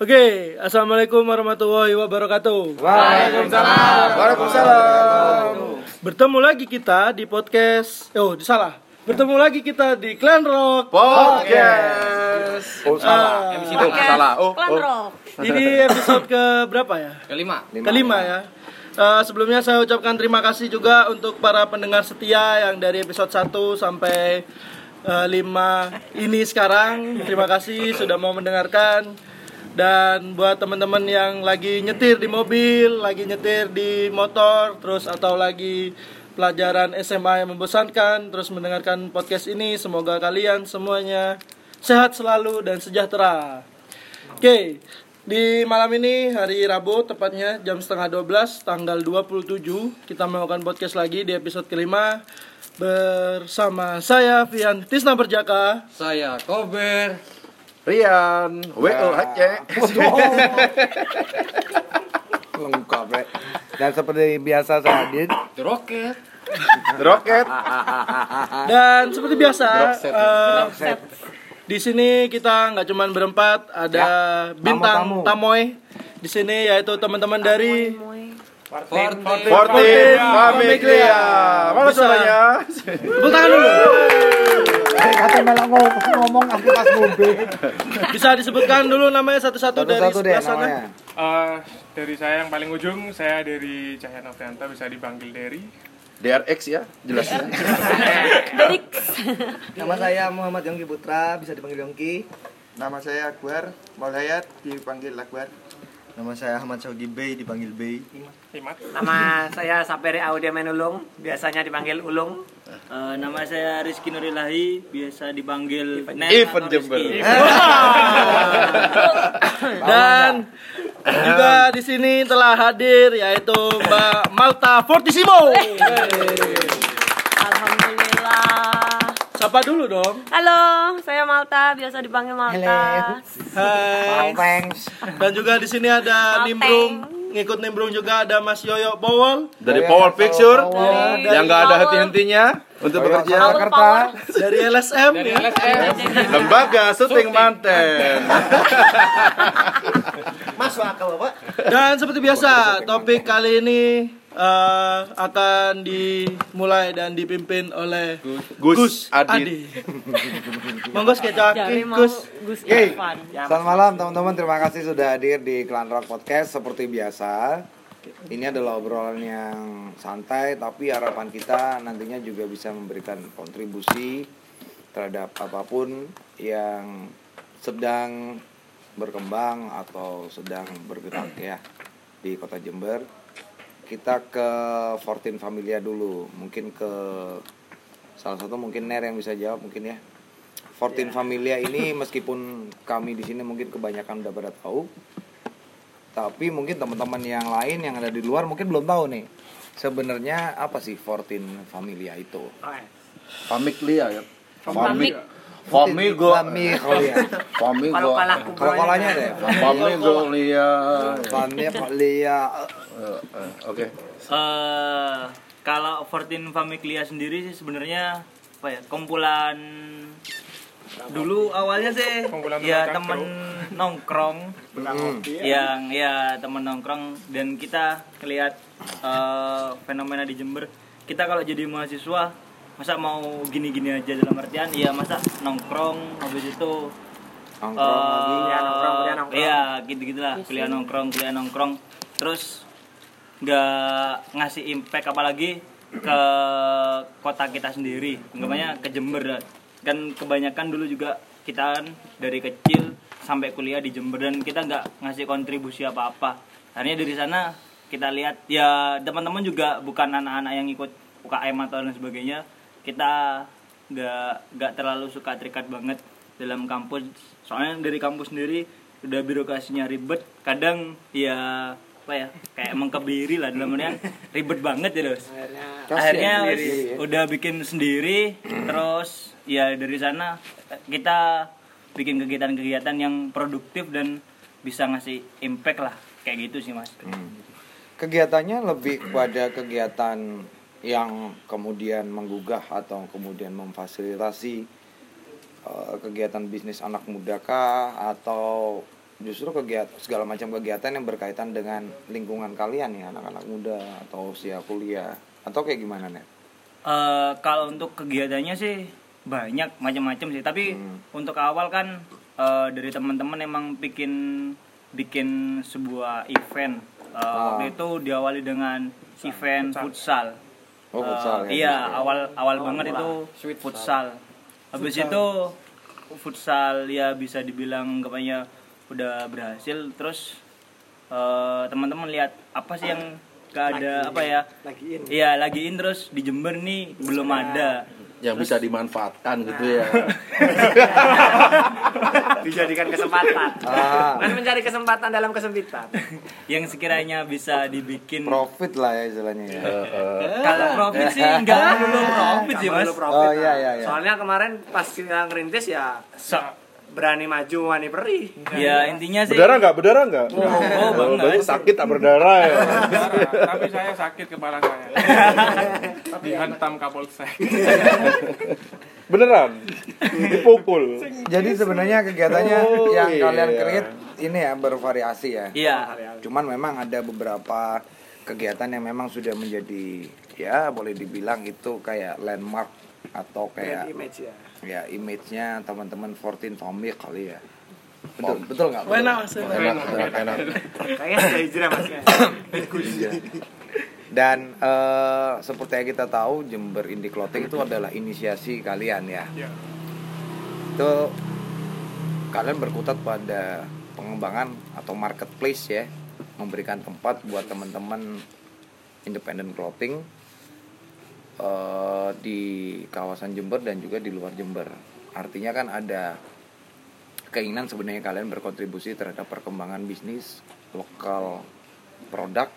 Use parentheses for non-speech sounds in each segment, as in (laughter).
Oke, assalamualaikum warahmatullahi wabarakatuh. Waalaikumsalam. Waalaikumsalam. Bertemu lagi kita di podcast. Oh, salah. Bertemu lagi kita di Clan Rock. Podcast. Oh salah. MC oh, salah. Oh, Klan oh. Rock. Ini episode ke berapa ya? Kelima. Kelima ya. Eh, sebelumnya saya ucapkan terima kasih juga untuk para pendengar setia yang dari episode 1 sampai eh, 5 ini sekarang. Terima kasih sudah mau mendengarkan. Dan buat teman-teman yang lagi nyetir di mobil, lagi nyetir di motor, terus atau lagi pelajaran SMA yang membosankan, terus mendengarkan podcast ini, semoga kalian semuanya sehat selalu dan sejahtera. Oke, di malam ini hari Rabu tepatnya jam setengah 12 tanggal 27 kita melakukan podcast lagi di episode kelima bersama saya Vian Tisna Berjaka. Saya Kober. Rian. WO Aceh. (laughs) lengkap ya. Dan seperti biasa saya hadir The Rocket. Roket. Dan seperti biasa eh, di sini kita nggak cuman berempat, ada bintang tamu-tamu. tamoy di sini yaitu teman-teman dari Forte. Fortin Famiglia. Mana suaranya? tepuk tangan dulu. Eh, katanya malah ngomong, ngomong aku pas mobil Bisa disebutkan dulu namanya satu-satu dari deh sebelah sana. Eh, dari saya yang paling ujung, saya dari Cahya Novianto bisa dipanggil Derry. DRX ya, jelasnya. Derix. Nama saya Muhammad Yongki Putra, bisa dipanggil Yongki. Nama saya Akbar Maulhayat, dipanggil Akbar. Nama saya Ahmad Sogi Bey, dipanggil Bey. Nama saya Sapere Audia Menulung, biasanya dipanggil Ulung. Eh, nama saya Rizky Nurilahi, biasa dipanggil Net Even Jember. Rizky. (laughs) Dan juga di sini telah hadir yaitu Mbak Malta Fortissimo. Alhamdulillah. Sapa dulu dong. Halo, saya Malta, biasa dipanggil Malta. Hai. thanks Dan juga di sini ada Malteng. Nimbrung, ngikut Nimbrung juga ada Mas Yoyo Bowol Dari Power Picture Dari- yang nggak ada henti-hentinya untuk bekerja. Power, Jakarta power. dari LSM ya. Lembaga syuting manten. Masuk akal Bapak. Dan seperti biasa, topik kali ini eh, akan dimulai dan dipimpin oleh Gus Adit. Adi. (laughs) Monggo Jadi skecaki mau Gus. Gus. Irfan. Selamat malam teman-teman, terima kasih sudah hadir di Clan Rock Podcast Seperti biasa Ini adalah obrolan yang santai Tapi harapan kita nantinya juga bisa memberikan kontribusi Terhadap apa pun yang sedang berkembang atau sedang bergerak ya Di kota Jember Kita ke Fortin Familia dulu Mungkin ke salah satu mungkin Ner yang bisa jawab mungkin ya Fortin Familia ini meskipun kami di sini mungkin kebanyakan udah pada tahu, tapi mungkin teman-teman yang lain yang ada di luar mungkin belum tahu nih. Sebenarnya apa sih Fortin Familia itu? Famiglia ya. Famig. Famigo. Familia. Famigo. Kalau kalah Kalau kolanya deh. Famiglia. Familia. Eh, eh, Oke. Eh, kalau 14 Famiglia sendiri sih sebenarnya apa ya? Kumpulan dulu awalnya sih Kumpulan ya teman temen nongkrong yang ya temen nongkrong dan kita ngelihat eh, fenomena di Jember kita kalau jadi mahasiswa masa mau gini-gini aja dalam artian ya masa nongkrong habis itu Nongkrong lagi. kuliah nongkrong, kuliah nongkrong. Iya, gitu-gitu lah. Kuliah nongkrong, kuliah nongkrong. Terus nggak ngasih impact apalagi ke kota kita sendiri. Namanya ke Jember. Kan kebanyakan dulu juga kita kan dari kecil sampai kuliah di Jember dan kita nggak ngasih kontribusi apa-apa. Akhirnya dari sana kita lihat ya teman-teman juga bukan anak-anak yang ikut UKM atau dan sebagainya. Kita nggak nggak terlalu suka terikat banget dalam kampus. Soalnya dari kampus sendiri udah birokrasinya ribet. Kadang ya apa ya kayak mengkebiri lah dalam artian. Ribet banget ya Dos. Akhirnya wis udah bikin sendiri terus ya dari sana eh, kita bikin kegiatan-kegiatan yang produktif dan bisa ngasih impact lah. Kayak gitu sih mas. Kegiatannya lebih kepada kegiatan yang kemudian menggugah atau kemudian memfasilitasi eh, kegiatan bisnis anak muda kah atau justru kegiatan segala macam kegiatan yang berkaitan dengan lingkungan kalian ya anak-anak muda atau usia kuliah atau kayak gimana nih? Eh, kalau untuk kegiatannya sih banyak macam-macam sih. Tapi untuk awal kan eh, dari teman-teman emang bikin bikin sebuah event. Eh, Ah. waktu itu diawali dengan event futsal, Oh, Eh, futsal ya. iya awal awal banget itu futsal habis itu futsal ya bisa dibilang kayaknya udah berhasil terus eh, teman-teman lihat apa sih yang gak ada apa ya Lagiin. Iya, lagiin terus di Jember nih belum ada. Yang bisa dimanfaatkan gitu ya. (laughs) Dijadikan kesempatan. Ah. Dan mencari kesempatan dalam kesempitan. Yang sekiranya bisa dibikin Profit lah ya istilahnya ya. kalau profit sih enggak perlu profit sih, Mas. Profit. Oh, iya, iya, iya. Soalnya kemarin pas kita ngerintis ya So- berani maju wani perih. ya intinya sih Berdarah nggak? Berdarah nggak? Oh, oh, banget. Sakit tak berdarah ya. Tapi saya sakit kepala saya. Dihantam kapolsek. Beneran? Dipukul. Jadi sebenarnya kegiatannya Oh, yang iya. kalian create ini ya bervariasi ya. Iya. Cuman memang ada beberapa kegiatan yang memang sudah menjadi ya boleh dibilang itu kayak landmark atau kayak image ya. Ya image-nya teman-teman 14 family kali ya. Betul, betul nggak? Betul. Enak mas, enak. Enak. Kayaknya hijrah Mas. ya. Dan eh, seperti yang kita tahu Jember Indie Clothing itu adalah inisiasi kalian ya. Iya. Itu kalian berkutat pada pengembangan atau marketplace ya, memberikan tempat buat teman-teman independent clothing eh, di kawasan Jember dan juga di luar Jember. Artinya kan ada keinginan sebenarnya kalian berkontribusi terhadap perkembangan bisnis lokal produk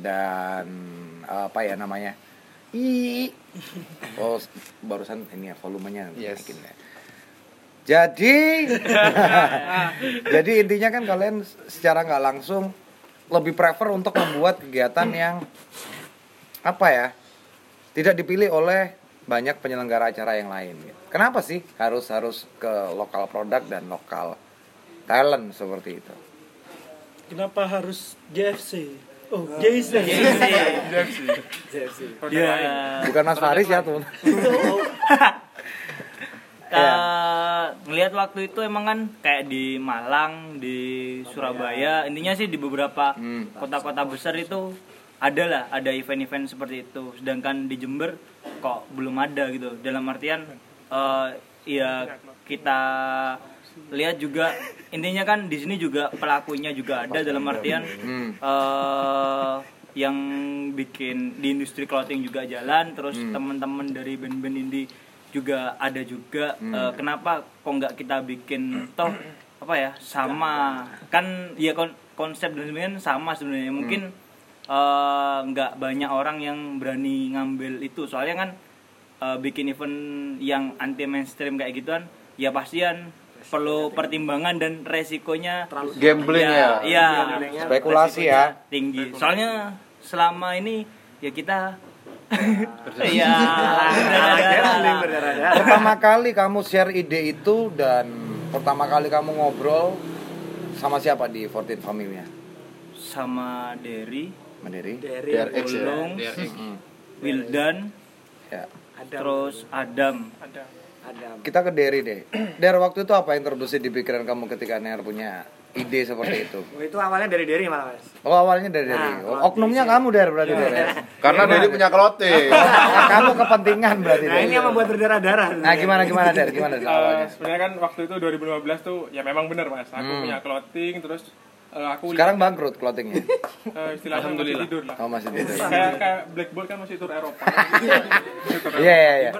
dan apa ya namanya i oh barusan ini ya volumenya Yes. ya. jadi (laughs) jadi intinya kan kalian secara nggak langsung lebih prefer untuk membuat kegiatan yang apa ya tidak dipilih oleh banyak penyelenggara acara yang lain kenapa sih harus harus ke lokal produk dan lokal talent seperti itu Kenapa harus JFC? Oh, JC. Ya. bukan Mas Faris ya tuh (laughs) Ka- ngelihat waktu itu emang kan kayak di Malang, di Surabaya, intinya sih di beberapa Hmm. kota-kota besar itu ada lah, ada event-event seperti itu. Sedangkan di Jember kok belum ada gitu. Dalam artian eh ya kita lihat juga intinya kan di sini juga pelakunya juga ada. Dalam artian Hmm. eh yang bikin di industri clothing juga jalan terus teman-teman dari band-band indie juga ada juga. Eh, kenapa kok nggak kita bikin toh apa ya sama? Kan ya kon- konsep dan sebenarnya sama sebenarnya. Mungkin eh, nggak banyak orang yang berani ngambil itu soalnya kan eh, bikin event yang anti mainstream kayak gituan ya pastian perlu pertimbangan dan resikonya Gambling ya. Iya. Spekulasi ya. Tinggi. Soalnya selama ini ya kita Iya. Pertama kali kamu share ide itu dan pertama kali kamu ngobrol sama siapa di 14 Family-nya? Sama Derry, Mandiri? Dari DRX ya. Ulung, Hmm. Wildan, Ya. Adam. terus Adam. Ada. Adam. Kita ke Derry deh. (clears throat) Der waktu itu apa yang terbesit di pikiran kamu ketika Ner punya ide seperti itu? Oh, itu awalnya dari Derry malah mas. Oh awalnya dari Derry. Nah, Oh, oknumnya kamu Der berarti Der. ya? Karena Dedi punya clothing. (laughs) Nah, kamu kepentingan berarti Nah ini yang membuat berdarah-darah. Nah gimana gimana Der? Gimana Der awalnya? sebenarnya kan waktu itu 2015 tuh ya memang benar mas. Aku Hmm. punya clothing terus eh, aku Sekarang bangkrut clothingnya. eh, istilahnya masih tidur lah. Oh masih tidur. Kayak kayak Blackboard kan masih tur Eropa. (laughs) Eropa. Iya iya iya.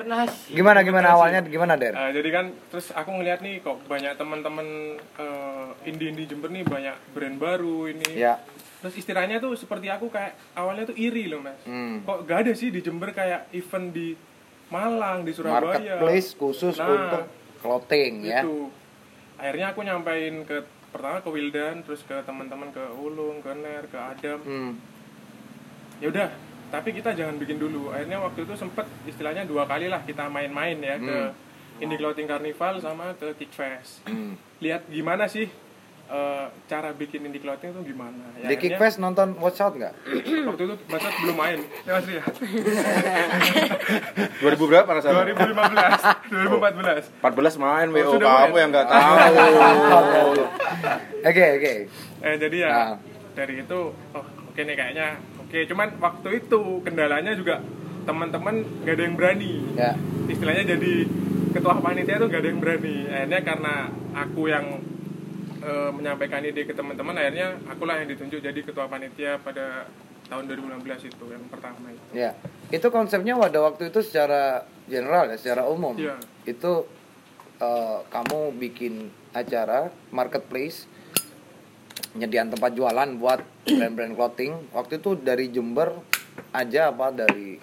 Gimana gimana awalnya gimana Der? Eh, jadi kan terus aku ngeliat nih kok banyak teman-teman eh, indie-indie Jember nih banyak brand baru ini. Ya. Terus istilahnya tuh seperti aku kayak awalnya tuh iri loh mas. Hmm. Kok gak ada sih di Jember kayak event di Malang, di Surabaya. Marketplace khusus Nah, untuk clothing ya. Itu. Akhirnya aku nyampein ke pertama ke Wildan, terus ke teman-teman ke Ulung, ke Ner, ke Adam. Hmm. Ya udah, tapi kita jangan bikin dulu. Akhirnya waktu itu sempet istilahnya dua kali lah kita main-main ya ke Indie Clothing Carnival sama ke Kick Fest. Hmm. Lihat gimana sih eh, cara bikin indie clothing itu gimana. Ya, Di akhirnya Kickfest nonton Watch Out nggak? (clears throat) waktu itu Bacot belum main. Ya Mas (laughs) Ria. 2000 berapa rasanya? 2015, 2014. 14 main WO sudah kamu main. yang nggak tahu. (laughs) Oke oke. Eh jadi ya Ah. dari itu oh oke nih kayaknya oke cuman waktu itu kendalanya juga teman-teman gak ada yang berani. Ya. Istilahnya jadi ketua panitia tuh gak ada yang berani. Akhirnya karena aku yang eh, menyampaikan ide ke teman-teman akhirnya akulah yang ditunjuk jadi ketua panitia pada tahun 2016 itu yang pertama itu. Ya, itu konsepnya pada waktu itu secara general ya, secara umum. Iya. Itu eh, kamu bikin acara marketplace, nyediain tempat jualan buat brand-brand clothing. Waktu itu dari Jember aja apa dari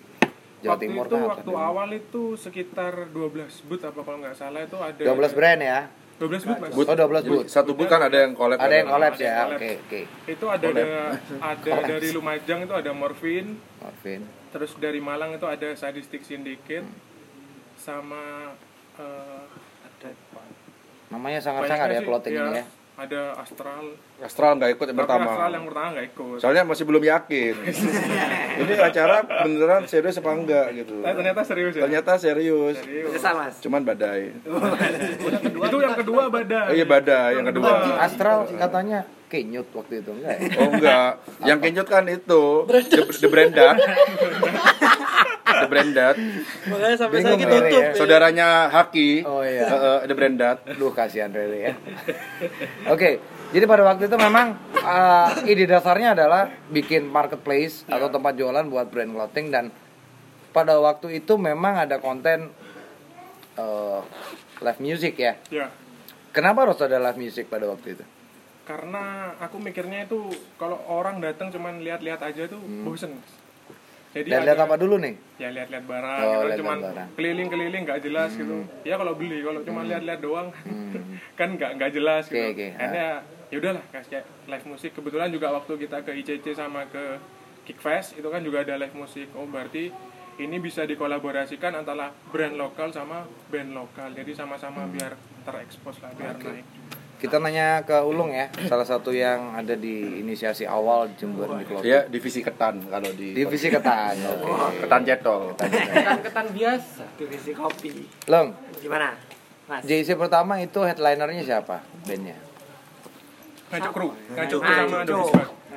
Jawa waktu Timur itu kah? waktu awal itu sekitar 12 booth apa kalau nggak salah itu ada 12 brand ya. 12 booth mas Oh, 12 booth. Satu booth kan ada yang collab. Ada yang collab Ada ya. yang Oke, collab. oke. itu ada ada, ada dari Lumajang itu ada Morfin Marvin. terus dari Malang itu ada Sadistic Syndicate sama eh, Namanya banyak sangat-sangat ya clothing ini ya. Ada Astral Astral nggak ikut yang Tapi pertama. Astral yang pertama nggak ikut Soalnya masih belum yakin. (laughs) Ini acara beneran serius apa enggak gitu. Eh, ternyata serius ya Ternyata serius. serius mas. Cuman badai. itu yang kedua badan Oh iya badai yang kedua. Astral katanya kenyut waktu itu enggak ya? Oh enggak. Yang kenyut kan itu the, the Brandad. (laughs) the Brandad. Makanya sampai Bingung saya tutup. ya. Saudaranya Haki. Oh, iya. Heeh, the Brandad. Duh kasihan Rere ya. Oke, jadi pada waktu itu memang uh, ide dasarnya adalah bikin marketplace atau tempat jualan buat brand clothing dan pada waktu itu memang ada konten uh, live music ya. ya Kenapa harus ada live music pada waktu itu? karena aku mikirnya itu kalau orang datang cuman lihat-lihat aja tuh bosen jadi lihat ada- apa dulu nih? ya lihat-lihat barang Oh, gitu. cuman barang. keliling-keliling nggak jelas gitu. Ya kalau beli kalau cuma lihat-lihat doang (laughs) kan nggak nggak jelas gitu. Hmm. Oke, oke. akhirnya ya udahlah kasih live musik. Kebetulan juga waktu kita ke ICC sama ke Kickfest itu kan juga ada live musik. Oh berarti ini bisa dikolaborasikan antara brand lokal sama band lokal. Jadi sama-sama Hmm. biar terekspos lah biar naik Kita nanya ke Ulung ya, salah satu yang ada di inisiasi awal Jember di clothing. Dia divisi ketan kalau di Divisi ketan. Oke. ketan cetol. Ketan-ketan biasa. Divisi kopi. Long, Gimana? Mas. JC pertama itu headlinernya siapa? Bandnya? ngajak kru ngajak kru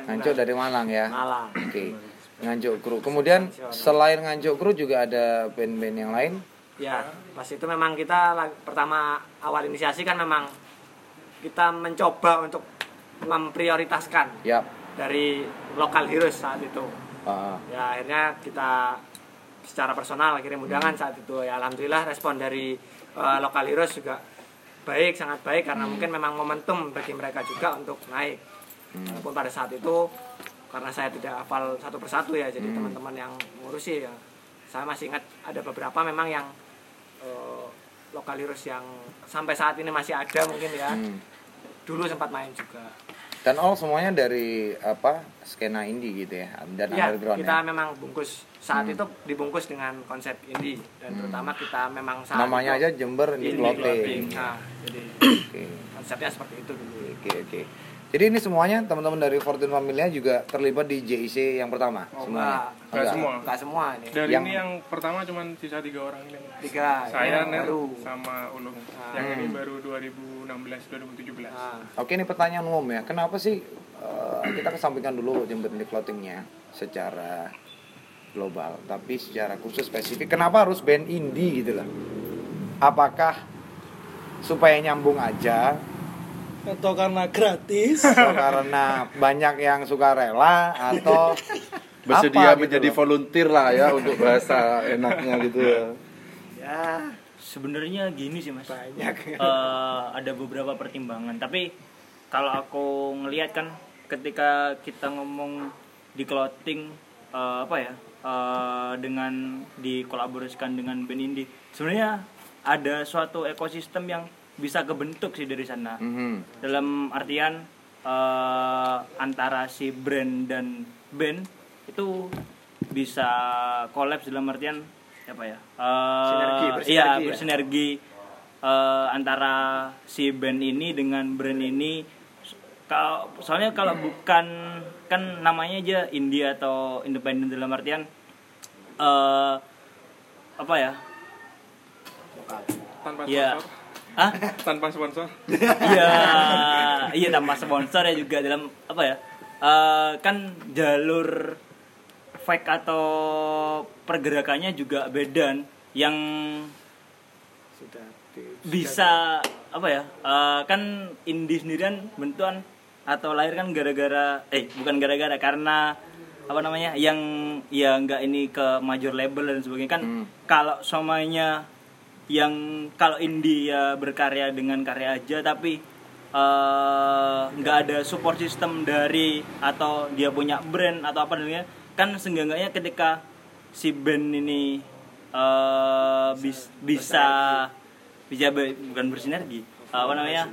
sama dari Malang ya. Malang. Oke. Nganjuk kru. Kemudian selain nganjuk kru juga ada band-band yang lain. Ya, pas itu memang kita lag- pertama awal inisiasi kan memang kita mencoba untuk memprioritaskan Yap. dari lokal heroes saat itu. Ah, Ya akhirnya kita secara personal kirim undangan saat itu ya alhamdulillah respon dari eh, lokal heroes juga baik sangat baik karena mungkin memang momentum bagi mereka juga untuk naik walaupun pada saat itu karena saya tidak hafal satu persatu ya jadi teman-teman yang ngurusi ya saya masih ingat ada beberapa memang yang eh, lokal heroes yang sampai saat ini masih ada mungkin ya hmm. Dulu sempat main juga Dan all semuanya dari apa skena indie gitu ya dan ya underground kita ya. memang bungkus saat Hmm. itu dibungkus dengan konsep indie dan terutama kita memang saat Namanya itu aja Jember Indie indie Clothing. Nah, jadi Oke. konsepnya seperti itu dulu Oke, oke. Jadi ini semuanya teman-teman dari Fortune Familia juga terlibat di JIC yang pertama Oh, semuanya. enggak. Nggak semua. nggak semua ini dari Yang- ini yang pertama cuman sisa tiga orang ini tiga saya yang Ner baru sama Ulung Ah. yang ini baru 2016 2017 Nah, Oke, ini pertanyaan umum ya. Kenapa sih eh, kita kesampingkan dulu Jember Indie Clothingnya secara global, tapi secara khusus spesifik. Kenapa harus band indie gitu loh? Apakah supaya nyambung aja Atau karena gratis. (laughs) atau karena banyak yang suka rela atau Bersedia apa gitu menjadi loh? volunteer lah ya untuk bahasa enaknya gitu ya. ya Sebenarnya gini sih mas. banyak Eh, ada beberapa pertimbangan. Tapi kalau aku ngelihat kan ketika kita ngomong di clothing eh, apa ya eh, dengan dikolaborasikan dengan band indie, sebenarnya ada suatu ekosistem yang bisa kebentuk sih dari sana. Mhm. Dalam artian eh, antara si brand dan band itu bisa kolaps dalam artian apa ya? Eh, Sinergi, bersinergi Iya, ya? bersinergi eh, antara si band ini dengan brand ini kalau soalnya kalau bukan kan namanya aja indie atau independen dalam artian eh apa ya tanpa ya sponsor ah tanpa sponsor. Iya. Iya tanpa sponsor ya juga dalam apa ya eh, kan jalur fake atau pergerakannya juga beda yang Sudah di- bisa apa ya eh, kan indie sendirian bentukan atau lahir kan gara-gara eh bukan gara-gara karena apa namanya yang ya nggak ini ke major label dan sebagainya kan kalau semuanya yang kalau indie ya berkarya dengan karya aja tapi eh, nggak ada support system dari atau dia punya brand atau apa namanya. Kan seenggaknya ketika si band ini eh, bis- bisa bisa bukan bersinergi apa namanya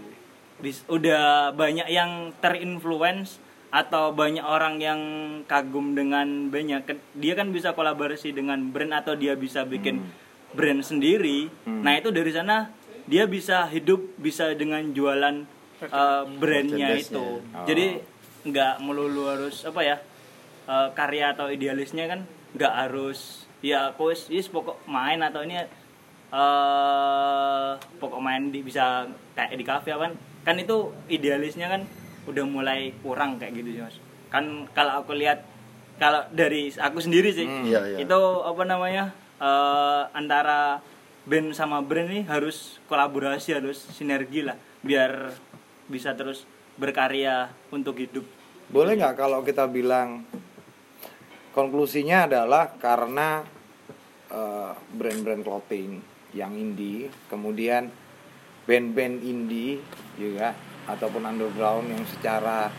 bis, udah banyak yang terinfluence atau banyak orang yang kagum dengan bandnya. Kan- dia kan bisa kolaborasi dengan brand atau dia bisa bikin brand sendiri. Nah itu dari sana dia bisa hidup bisa dengan jualan uh, brandnya itu. Oh. jadi nggak melulu harus apa ya uh, karya atau idealisnya kan nggak harus ya aku wis wis pokok main atau ini eh pokok main di bisa kayak di kafe kan. Kan itu idealisnya kan udah mulai kurang kayak gitu sih mas. Kan kalau aku lihat kalau dari aku sendiri sih iya, iya. itu apa namanya eh, antara band sama brand ini harus kolaborasi harus sinergi lah biar bisa terus berkarya untuk hidup. Boleh nggak kalau kita bilang konklusinya adalah karena eh, brand-brand clothing yang indie, kemudian band-band indie juga ataupun underground yang secara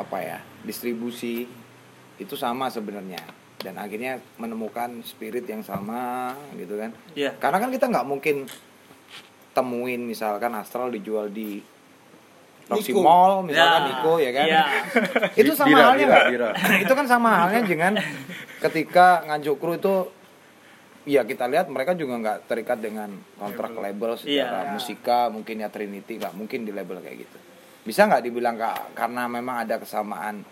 apa ya distribusi itu sama sebenarnya dan akhirnya menemukan spirit yang sama gitu kan Iya. karena kan kita nggak mungkin temuin misalkan astral dijual di Roxy Niko. Mall misalkan Ya. Niko ya kan Iya. (laughs) itu sama Bira, halnya bira, nggak? bira. (clears throat) itu kan sama halnya dengan ketika nganjuk kru itu ya kita lihat mereka juga nggak terikat dengan kontrak label secara Iya. musika mungkin ya Trinity nggak mungkin di label kayak gitu bisa nggak dibilang kak karena memang ada kesamaan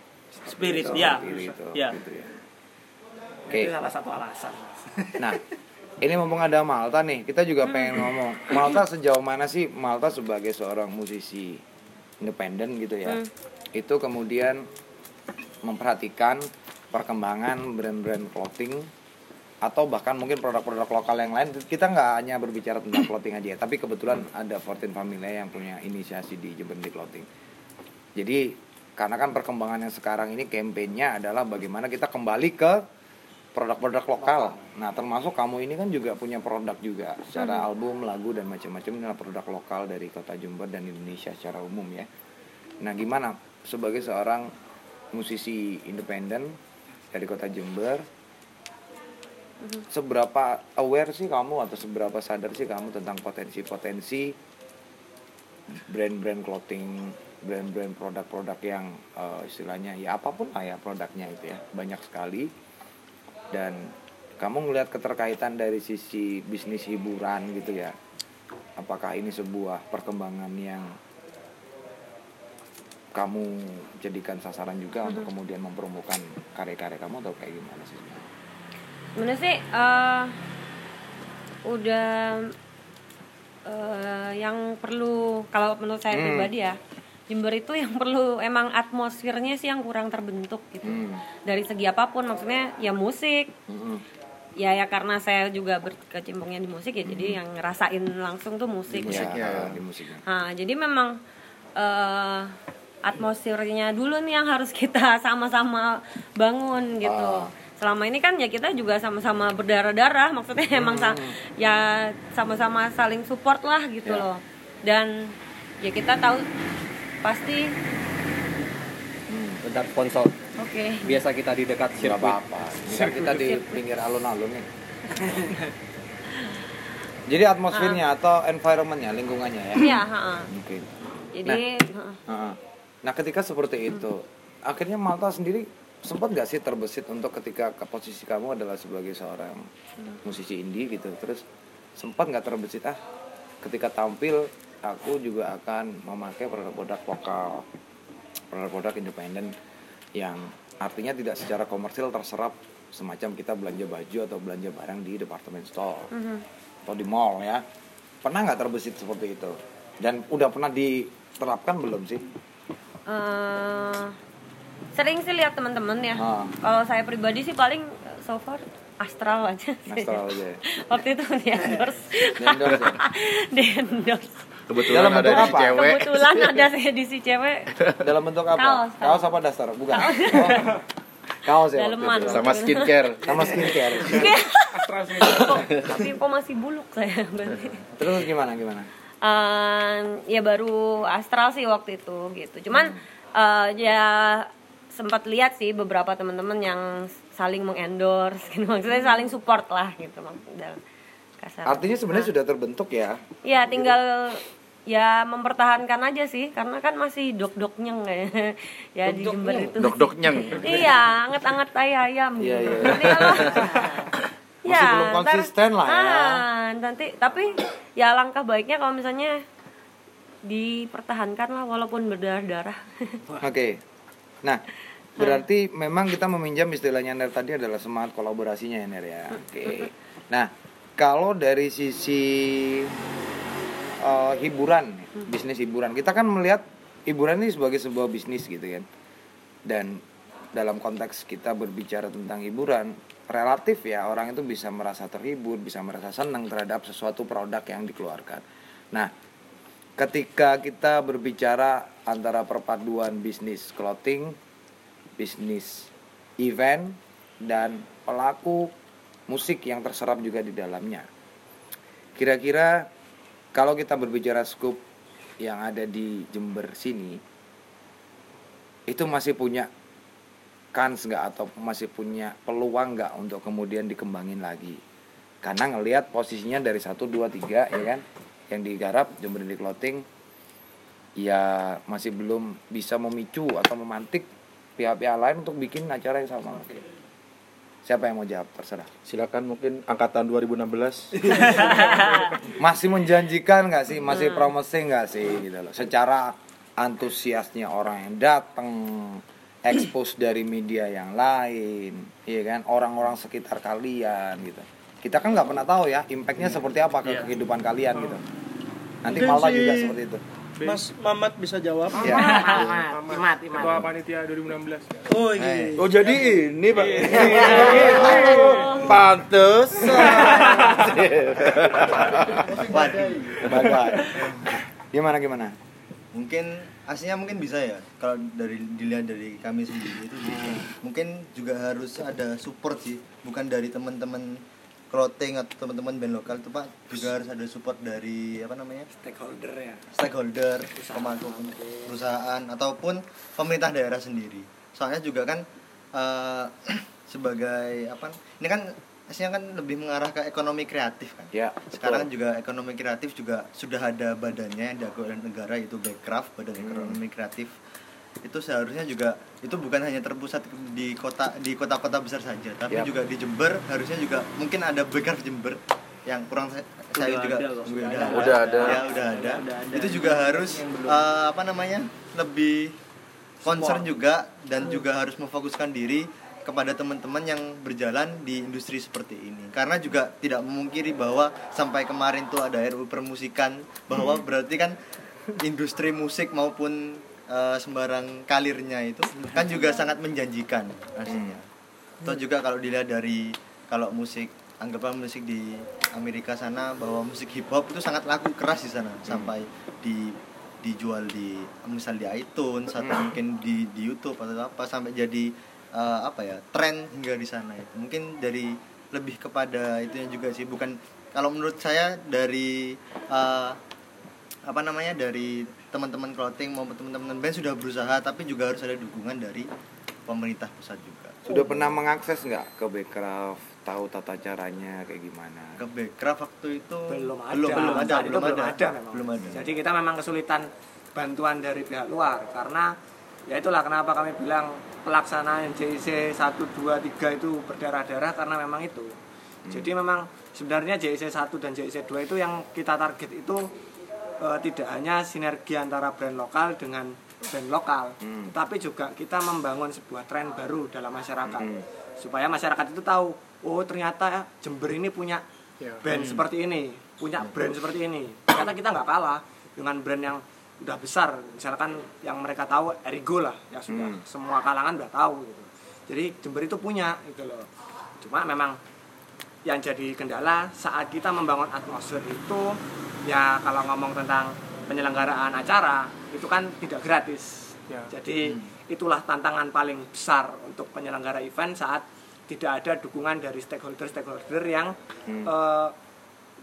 spirit gitu, ya diri itu, ya gitu ya oke Itu salah satu alasan. (laughs) nah ini mumpung ada Malta nih kita juga Hmm. pengen ngomong Malta sejauh mana sih Malta sebagai seorang musisi independen gitu ya Hmm. itu kemudian memperhatikan perkembangan brand-brand clothing atau bahkan mungkin produk-produk lokal yang lain kita nggak hanya berbicara tentang (clears throat) clothing aja tapi kebetulan ada 14 Family yang punya inisiasi di Jember di Clothing jadi karena kan perkembangan yang sekarang ini kampanyenya adalah bagaimana kita kembali ke produk-produk lokal. Nah termasuk kamu ini kan juga punya produk juga. Secara album lagu dan macam-macam ini adalah produk lokal dari kota Jember dan Indonesia secara umum ya. Nah gimana? Sebagai seorang musisi independen dari kota Jember seberapa aware sih kamu atau seberapa sadar sih kamu tentang potensi-potensi brand-brand clothing, brand-brand produk-produk yang eh, istilahnya ya apa pun lah ya produknya itu ya banyak sekali dan kamu ngelihat keterkaitan dari sisi bisnis hiburan gitu ya apakah ini sebuah perkembangan yang kamu jadikan sasaran juga untuk kemudian mempromokan karya-karya kamu atau kayak gimana sih? Sebenarnya sih eh, udah eh, yang perlu kalau menurut saya Hmm. pribadi ya Jember itu yang perlu emang atmosfernya sih yang kurang terbentuk gitu Hmm. dari segi apa pun maksudnya ya musik Mm-mm. ya ya karena saya juga berkecimpungnya di musik ya jadi yang ngerasain langsung tuh musik Ya, musiknya. eh, di musiknya. Nah, jadi memang eh, atmosfernya dulu nih yang harus kita (laughs) sama-sama bangun gitu. Ah. Selama ini kan ya kita juga sama-sama berdarah-darah, maksudnya emang sa- ya sama-sama saling support lah gitu Ya. loh. Dan ya kita tahu pasti Bentar sponsor. oke. Biasa kita di dekat sirkuit. apa-apa. Ini kan kita di pinggir alun-alun nih. (laughs) Jadi atmosfernya atau environmentnya, lingkungannya ya. Iya, ha-ha. Mungkin. Jadi ha-ha. Heeh. Nah, ketika seperti itu, akhirnya Malta sendiri sempat gak sih terbesit untuk ketika ke posisi kamu adalah sebagai seorang musisi indie gitu, terus sempat nggak terbesit ah ketika tampil aku juga akan memakai produk-produk lokal produk-produk independen yang artinya tidak secara komersil terserap semacam kita belanja baju atau belanja barang di department store Mhm. atau di mall ya pernah nggak terbesit seperti itu dan udah pernah diterapkan belum sih Eh, sering sih lihat teman-teman ya. Ah. Kalau saya pribadi sih paling so far astral aja. Astral aja ya? (laughs) Waktu itu di endorse. Di endorse ya? (laughs) Di endorse. Kebetulan Dalam ada bentuk edisi apa? cewek. Kebetulan (laughs) ada edisi cewek. dalam bentuk apa Kaos, kaos. apa daster bukan Oh. kaos ya waktu Daleman. itu. Sama skincare. sama skincare (laughs) Tapi kok masih buluk saya berarti. terus gimana gimana Eh, ya baru astral sih waktu itu gitu cuman eh, ya sempat lihat sih beberapa teman-teman yang saling mengendorse gitu maksudnya saling support lah gitu maksudnya kasar artinya sebenarnya sudah terbentuk ya ya tinggal ya mempertahankan aja sih karena kan masih dok doknya kayak (laughs) ya di Jember itu Dok-dok nyeng. iya anget-anget tai ayam Iya, gitu. iya. Kalau- (laughs) Masih belum ntar- konsisten lah ya. ah, nanti tapi ya langkah baiknya kalau misalnya dipertahankan lah walaupun berdarah-darah. (laughs) Oke. Nah, berarti memang kita meminjam istilahnya Ner tadi adalah semangat kolaborasinya ya Ner ya. Oke. Nah, kalau dari sisi eh, hiburan, bisnis hiburan, kita kan melihat hiburan ini sebagai sebuah bisnis gitu kan. Dan dalam konteks kita berbicara tentang hiburan, relatif ya orang itu bisa merasa terhibur, bisa merasa senang terhadap sesuatu produk yang dikeluarkan. Nah, ketika kita berbicara antara perpaduan bisnis clothing, bisnis event dan pelaku musik yang terserap juga di dalamnya. Kira-kira kalau kita berbicara scoop yang ada di Jember sini itu masih punya kans nggak atau masih punya peluang nggak untuk kemudian dikembangin lagi? Karena ngelihat posisinya dari 1, 2, 3 ya kan? Yang digarap Jember Daily Clothing ya masih belum bisa memicu atau memantik pihak-pihak lain untuk bikin acara yang sama siapa yang mau jawab? Terserah. Silakan mungkin angkatan 2016. (laughs) masih menjanjikan nggak sih? Masih promising nggak sih? Gitu loh. Secara antusiasnya orang yang datang expose dari media yang lain iya kan? Orang-orang sekitar kalian gitu. Kita kan nggak pernah tahu ya impactnya seperti apa ke kehidupan kalian gitu. Nanti malah juga seperti itu Mas Mamat bisa jawab. ya. Imat, imat, imat. Ketua Panitia 2016 ya. Oh iya. Oh jadi ini pak? Pantes. (laughs) Bagai. gimana gimana mungkin aslinya mungkin bisa ya kalau dari dilihat dari kami sendiri itu bisa. mungkin juga harus ada support sih bukan dari teman-teman clothing atau teman-teman band lokal itu pak juga harus ada support dari apa namanya? Stakeholder ya. stakeholder pemangku perusahaan ataupun pemerintah daerah sendiri. Soalnya juga kan eh, (clears throat) sebagai apa ini kan aslinya kan lebih mengarah ke ekonomi kreatif kan? Ya sekarang juga ekonomi kreatif juga sudah ada badannya yang diakui oleh negara yaitu Backcraft badan ekonomi kreatif itu seharusnya juga itu bukan hanya terpusat di kota di kota-kota besar saja tapi Yap. juga di Jember harusnya juga mungkin ada Backcraft Jember yang kurang saya, saya Udah juga ada udah, Udah ada. ya udah ada. Itu juga harus eh, apa namanya lebih concern juga dan juga harus memfokuskan diri kepada teman-teman yang berjalan di industri seperti ini. Karena juga tidak memungkiri bahwa sampai kemarin tuh ada RUU permusikan bahwa berarti kan industri musik maupun eh, sembarang kalirnya itu kan juga sangat menjanjikan aslinya atau juga kalau dilihat dari kalau musik anggaplah musik di Amerika sana bahwa musik hip hop itu sangat laku keras di sana. Sampai di dijual di misal di iTunes atau mungkin di di YouTube atau apa sampai jadi eh, apa ya tren hingga di sana itu. Mungkin dari lebih kepada itunya juga sih. Bukan kalau menurut saya dari eh, apa namanya dari teman-teman clothing maupun teman-teman band sudah berusaha tapi juga harus ada dukungan dari pemerintah pusat juga. Sudah pernah mengakses nggak ke Backcraft? Tahu tata caranya kayak gimana? Ke Backcraft waktu itu belum ada. belum, belum ada belum ada, memang. belum ada. Jadi kita memang kesulitan bantuan dari pihak luar karena ya itulah kenapa kami bilang pelaksanaan JIC 1 2 3 itu berdarah-darah karena memang itu. Jadi memang sebenarnya JIC 1 dan JIC 2 itu yang kita target itu eh, tidak hanya sinergi antara brand lokal dengan brand lokal, Hmm. tapi juga kita membangun sebuah tren baru dalam masyarakat supaya masyarakat itu tahu, oh ternyata Jember ini punya band seperti ini, punya brand seperti ini. Ternyata kita nggak kalah dengan brand yang udah besar, misalkan yang mereka tahu Erigo lah, ya sudah Hmm. semua kalangan udah tahu gitu. Jadi Jember itu punya gitu loh. Cuma memang yang jadi kendala saat kita membangun atmosfer itu ya kalau ngomong tentang penyelenggaraan acara itu kan tidak gratis. Ya. Jadi itulah tantangan paling besar untuk penyelenggara event saat tidak ada dukungan dari stakeholder-stakeholder yang eh,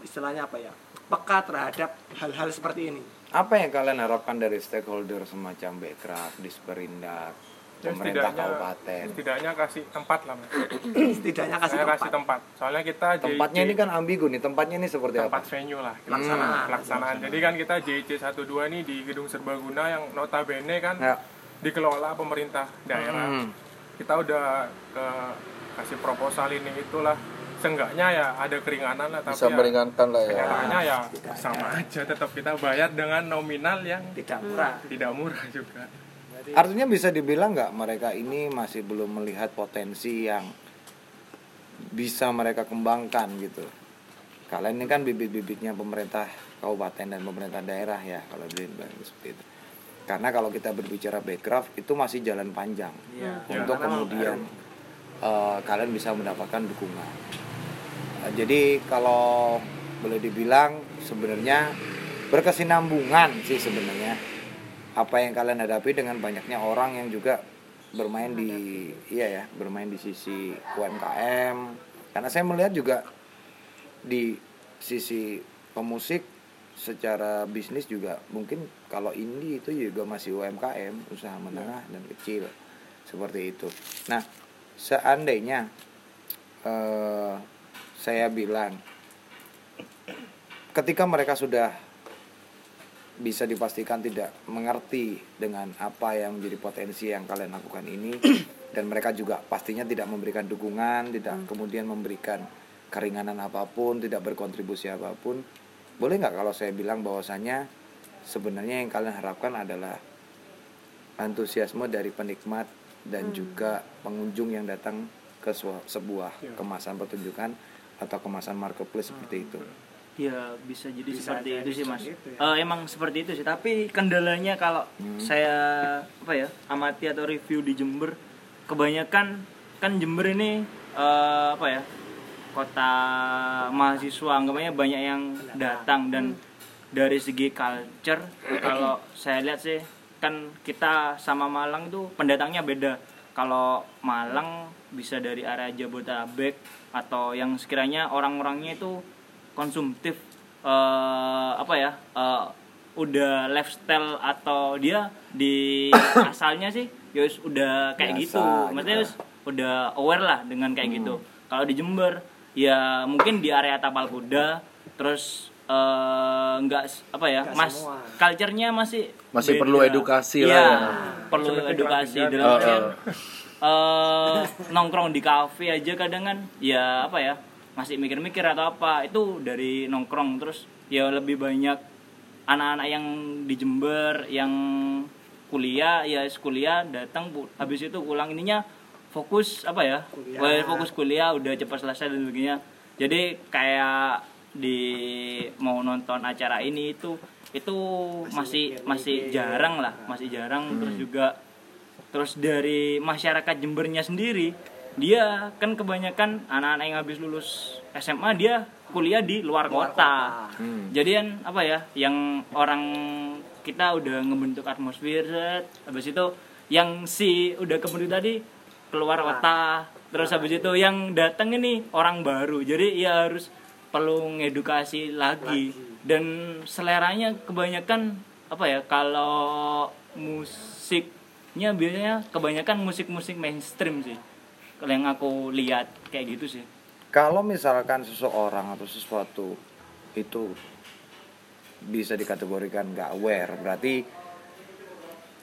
istilahnya apa ya peka terhadap hal-hal seperti ini. Apa yang kalian harapkan dari stakeholder semacam Bekraf, Disperindak, pemerintah setidaknya- kabupaten? setidaknya kasih tempat lah mas (clears throat) Setidaknya kasih saya tempat. kasih tempat soalnya kita Tempatnya JIC ini kan ambigu nih, tempatnya ini seperti tempat apa? venue lah Pelaksanaan. Hmm, pelaksanaan jadi kan kita JIC 12 ini di gedung serbaguna yang notabene kan Ya. dikelola pemerintah daerah Hmm. kita udah ke kasih proposal ini itulah seenggaknya ya ada keringanan lah tapi Bisa ya, meringankan lah ya. kenyataannya ya sama aja tetap kita bayar dengan nominal yang Tidak murah. tidak murah juga Artinya bisa dibilang nggak mereka ini masih belum melihat potensi yang bisa mereka kembangkan gitu. Kalian ini kan bibit-bibitnya pemerintah kabupaten dan pemerintah daerah ya kalau dibilang seperti itu. Karena kalau kita berbicara backcraft itu masih jalan panjang Iya. untuk kemudian eh, kalian bisa mendapatkan dukungan. Eh, jadi kalau boleh dibilang sebenarnya berkesinambungan sih sebenarnya apa yang kalian hadapi dengan banyaknya orang yang juga bermain di iya ya bermain di sisi UMKM karena saya melihat juga di sisi pemusik secara bisnis juga mungkin kalau indie itu juga masih UMKM usaha menengah dan kecil seperti itu. Nah seandainya eh, saya bilang ketika mereka sudah bisa dipastikan tidak mengerti dengan apa yang menjadi potensi yang kalian lakukan ini. (clears throat) Dan mereka juga pastinya tidak memberikan dukungan, tidak kemudian memberikan keringanan apa pun, tidak berkontribusi apa pun. Boleh nggak kalau saya bilang bahwasanya sebenarnya yang kalian harapkan adalah antusiasme dari penikmat dan juga pengunjung yang datang ke sebuah kemasan pertunjukan atau kemasan marketplace seperti itu. Ya bisa jadi Bisa seperti itu sih mas. itu ya. Eh, emang seperti itu sih. Tapi kendalanya kalau saya apa ya amati atau review di Jember, kebanyakan kan Jember ini eh, apa ya kota mahasiswa, anggapannya banyak yang datang dan dari segi culture kalau saya lihat sih kan kita sama Malang tuh pendatangnya beda. Kalau Malang bisa dari area Jabodetabek atau yang sekiranya orang-orangnya itu konsumtif eh, apa ya eh, udah lifestyle atau dia di (coughs) asalnya sih yus udah kayak Biasa, gitu maksudnya gitu. udah aware lah dengan kayak gitu kalau di Jember ya mungkin di area tapal kuda terus eh, nggak s- apa ya Nggak mas semua. culture-nya masih Masih beda. perlu edukasi lah Iya, ya. perlu Seperti edukasi dalam artian, oh. eh, nongkrong di kafe aja kadang kan ya apa ya masih mikir-mikir atau apa. Itu dari nongkrong terus ya lebih banyak anak-anak yang di Jember yang kuliah ya kuliah datang habis itu pulang. Ininya fokus apa ya? Kuliah. Fokus kuliah udah cepat selesai dan sebagainya. Jadi kayak di mau nonton acara ini itu itu masih masih, jarang lah masih jarang. Terus juga terus dari masyarakat Jembernya sendiri dia kan kebanyakan anak-anak yang habis lulus SMA dia kuliah di luar, kota. Jadi kan apa ya yang orang kita udah ngebentuk atmosfer set, habis itu yang si udah kebentuk tadi keluar kota. terus habis itu yang datang ini orang baru. Jadi ya harus perlu ngedukasi lagi. Dan seleranya kebanyakan apa ya kalau musiknya biasanya kebanyakan musik-musik mainstream sih kalau yang aku lihat kayak gitu sih Kalau misalkan seseorang atau sesuatu itu bisa dikategorikan nggak aware, berarti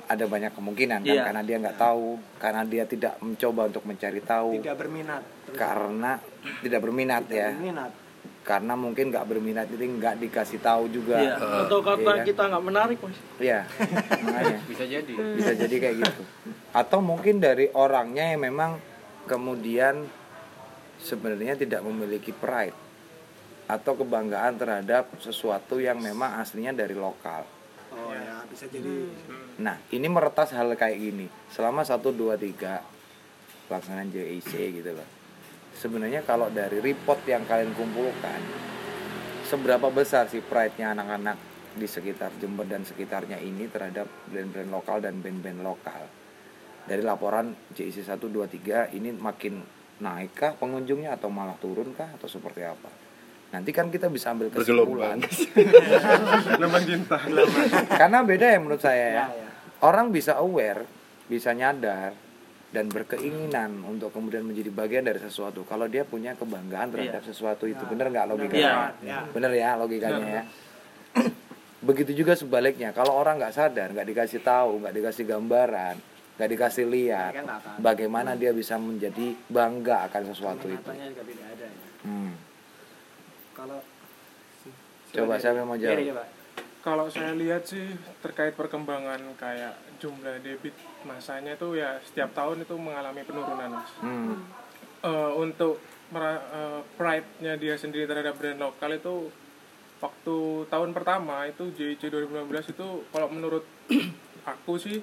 ada banyak kemungkinan kan Iya. karena dia nggak tahu, karena dia tidak mencoba untuk mencari tahu, Tidak berminat. karena tidak berminat ya. Berminat. karena mungkin nggak berminat jadi nggak dikasih tahu juga Iya. Atau karena Iya kan? kita nggak menarik mas. Iya, makanya Bisa jadi. bisa jadi kayak gitu. Atau mungkin dari orangnya yang memang kemudian sebenarnya tidak memiliki pride atau kebanggaan terhadap sesuatu yang memang aslinya dari lokal. oh ya bisa jadi Nah, ini meretas hal kayak gini. Selama 1 2 3 pelaksanaan JIC gitu loh. Sebenarnya kalau dari report yang kalian kumpulkan seberapa besar sih pride-nya anak-anak di sekitar Jember dan sekitarnya ini terhadap brand-brand lokal dan band-band lokal. Dari laporan JIC 1 2 3 ini makin naik kah pengunjungnya atau malah turun kah atau seperti apa? Nanti kan kita bisa ambil kesimpulan. Gelombang (laughs) cinta. Karena beda ya menurut saya ya. ya ya Orang bisa aware, bisa nyadar dan berkeinginan untuk kemudian menjadi bagian dari sesuatu kalau dia punya kebanggaan terhadap sesuatu itu bener nggak logikanya Iya. bener ya logikanya ya (clears throat) begitu juga sebaliknya kalau orang nggak sadar nggak dikasih tahu nggak dikasih gambaran nggak dikasih lihat kan akan bagaimana dia bisa menjadi bangga akan sesuatu itu ada ya hmm. kalau coba siapa yang mau Iya, jawab coba. Kalau saya lihat sih terkait perkembangan kayak jumlah debit masanya itu ya setiap tahun itu mengalami penurunan mas. hmm. Eh, untuk eh, pride-nya dia sendiri terhadap brand lokal itu waktu tahun pertama itu JIC 2015 itu kalau menurut (clears throat) aku sih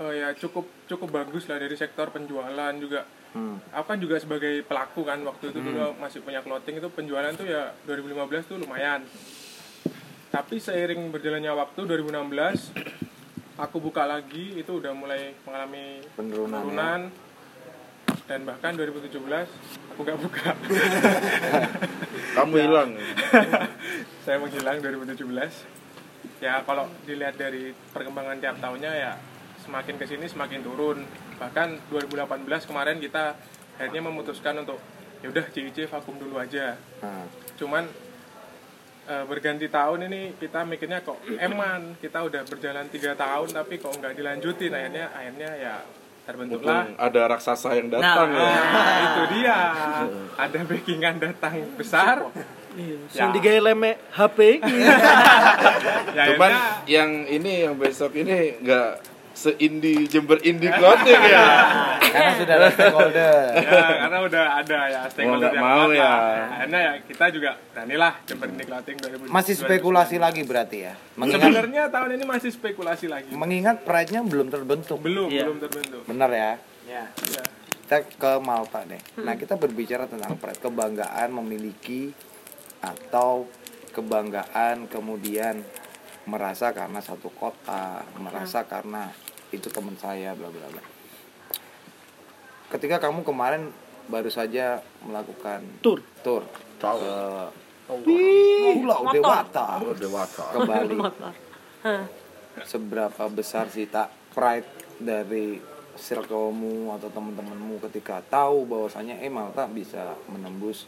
eh, ya cukup cukup bagus lah dari sektor penjualan juga. Hmm. aku kan juga sebagai pelaku kan waktu itu dulu masih punya clothing itu penjualan tuh ya 2015 tuh lumayan. Tapi seiring berjalannya waktu 2016 aku buka lagi itu udah mulai mengalami Penurunan, ya. penurunan. Dan bahkan 2017 aku nggak buka. (laughs) Kamu hilang. (laughs) saya menghilang 2017 ya kalau dilihat dari perkembangan tiap tahunnya ya semakin ke sini semakin turun bahkan 2018 kemarin kita akhirnya memutuskan untuk ya udah CIC vakum dulu aja Nah, cuman eh, berganti tahun ini kita mikirnya kok eman kita udah berjalan tiga tahun tapi kok nggak dilanjutin akhirnya akhirnya ya terbentuklah Mumpung ada raksasa yang datang ya. Nah, (laughs) itu dia ada backingan datang besar Iya. Ya. Yang digaya leme HP. (laughs) ya Cuman yang ini yang besok ini nggak seindi Jember Indie Clothing ya. karena sudah ada stakeholder (laughs) ya karena udah ada ya stakeholder yang mau ya. akhirnya ya kita juga beranilah Jember Indie Clothing 2000 masih spekulasi lagi berarti ya? Mengingat sebenarnya tahun ini masih spekulasi lagi. Mengingat pride-nya belum terbentuk. Belum Iya. belum terbentuk. Benar ya? Ya ya. kita ke Malta deh. Nah kita berbicara tentang pride kebanggaan memiliki atau kebanggaan kemudian merasa karena satu kota merasa karena itu teman saya bla bla bla ketika kamu kemarin baru saja melakukan Tur. tur Tahu. ke Pulau Motor. Dewata Oh, dewasa. ke Bali seberapa besar sih tak pride dari circlemu atau teman-temanmu ketika tahu bahwasanya eh Malta bisa menembus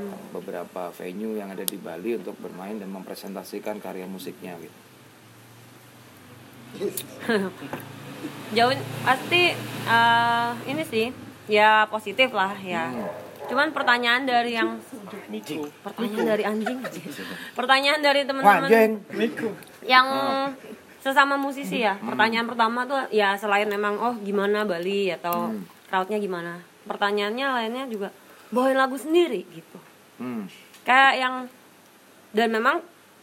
uh, beberapa venue yang ada di Bali untuk bermain dan mempresentasikan karya musiknya gitu. (laughs) jauh pasti eh, ini sih ya positif lah ya. Cuman pertanyaan dari yang pertanyaan dari anjing. Pertanyaan dari teman-teman yang sesama musisi ya. Pertanyaan pertama tuh ya selain memang oh gimana Bali atau crowdnya gimana. Pertanyaannya lainnya juga bawain lagu sendiri gitu. Hmm. kayak yang dan memang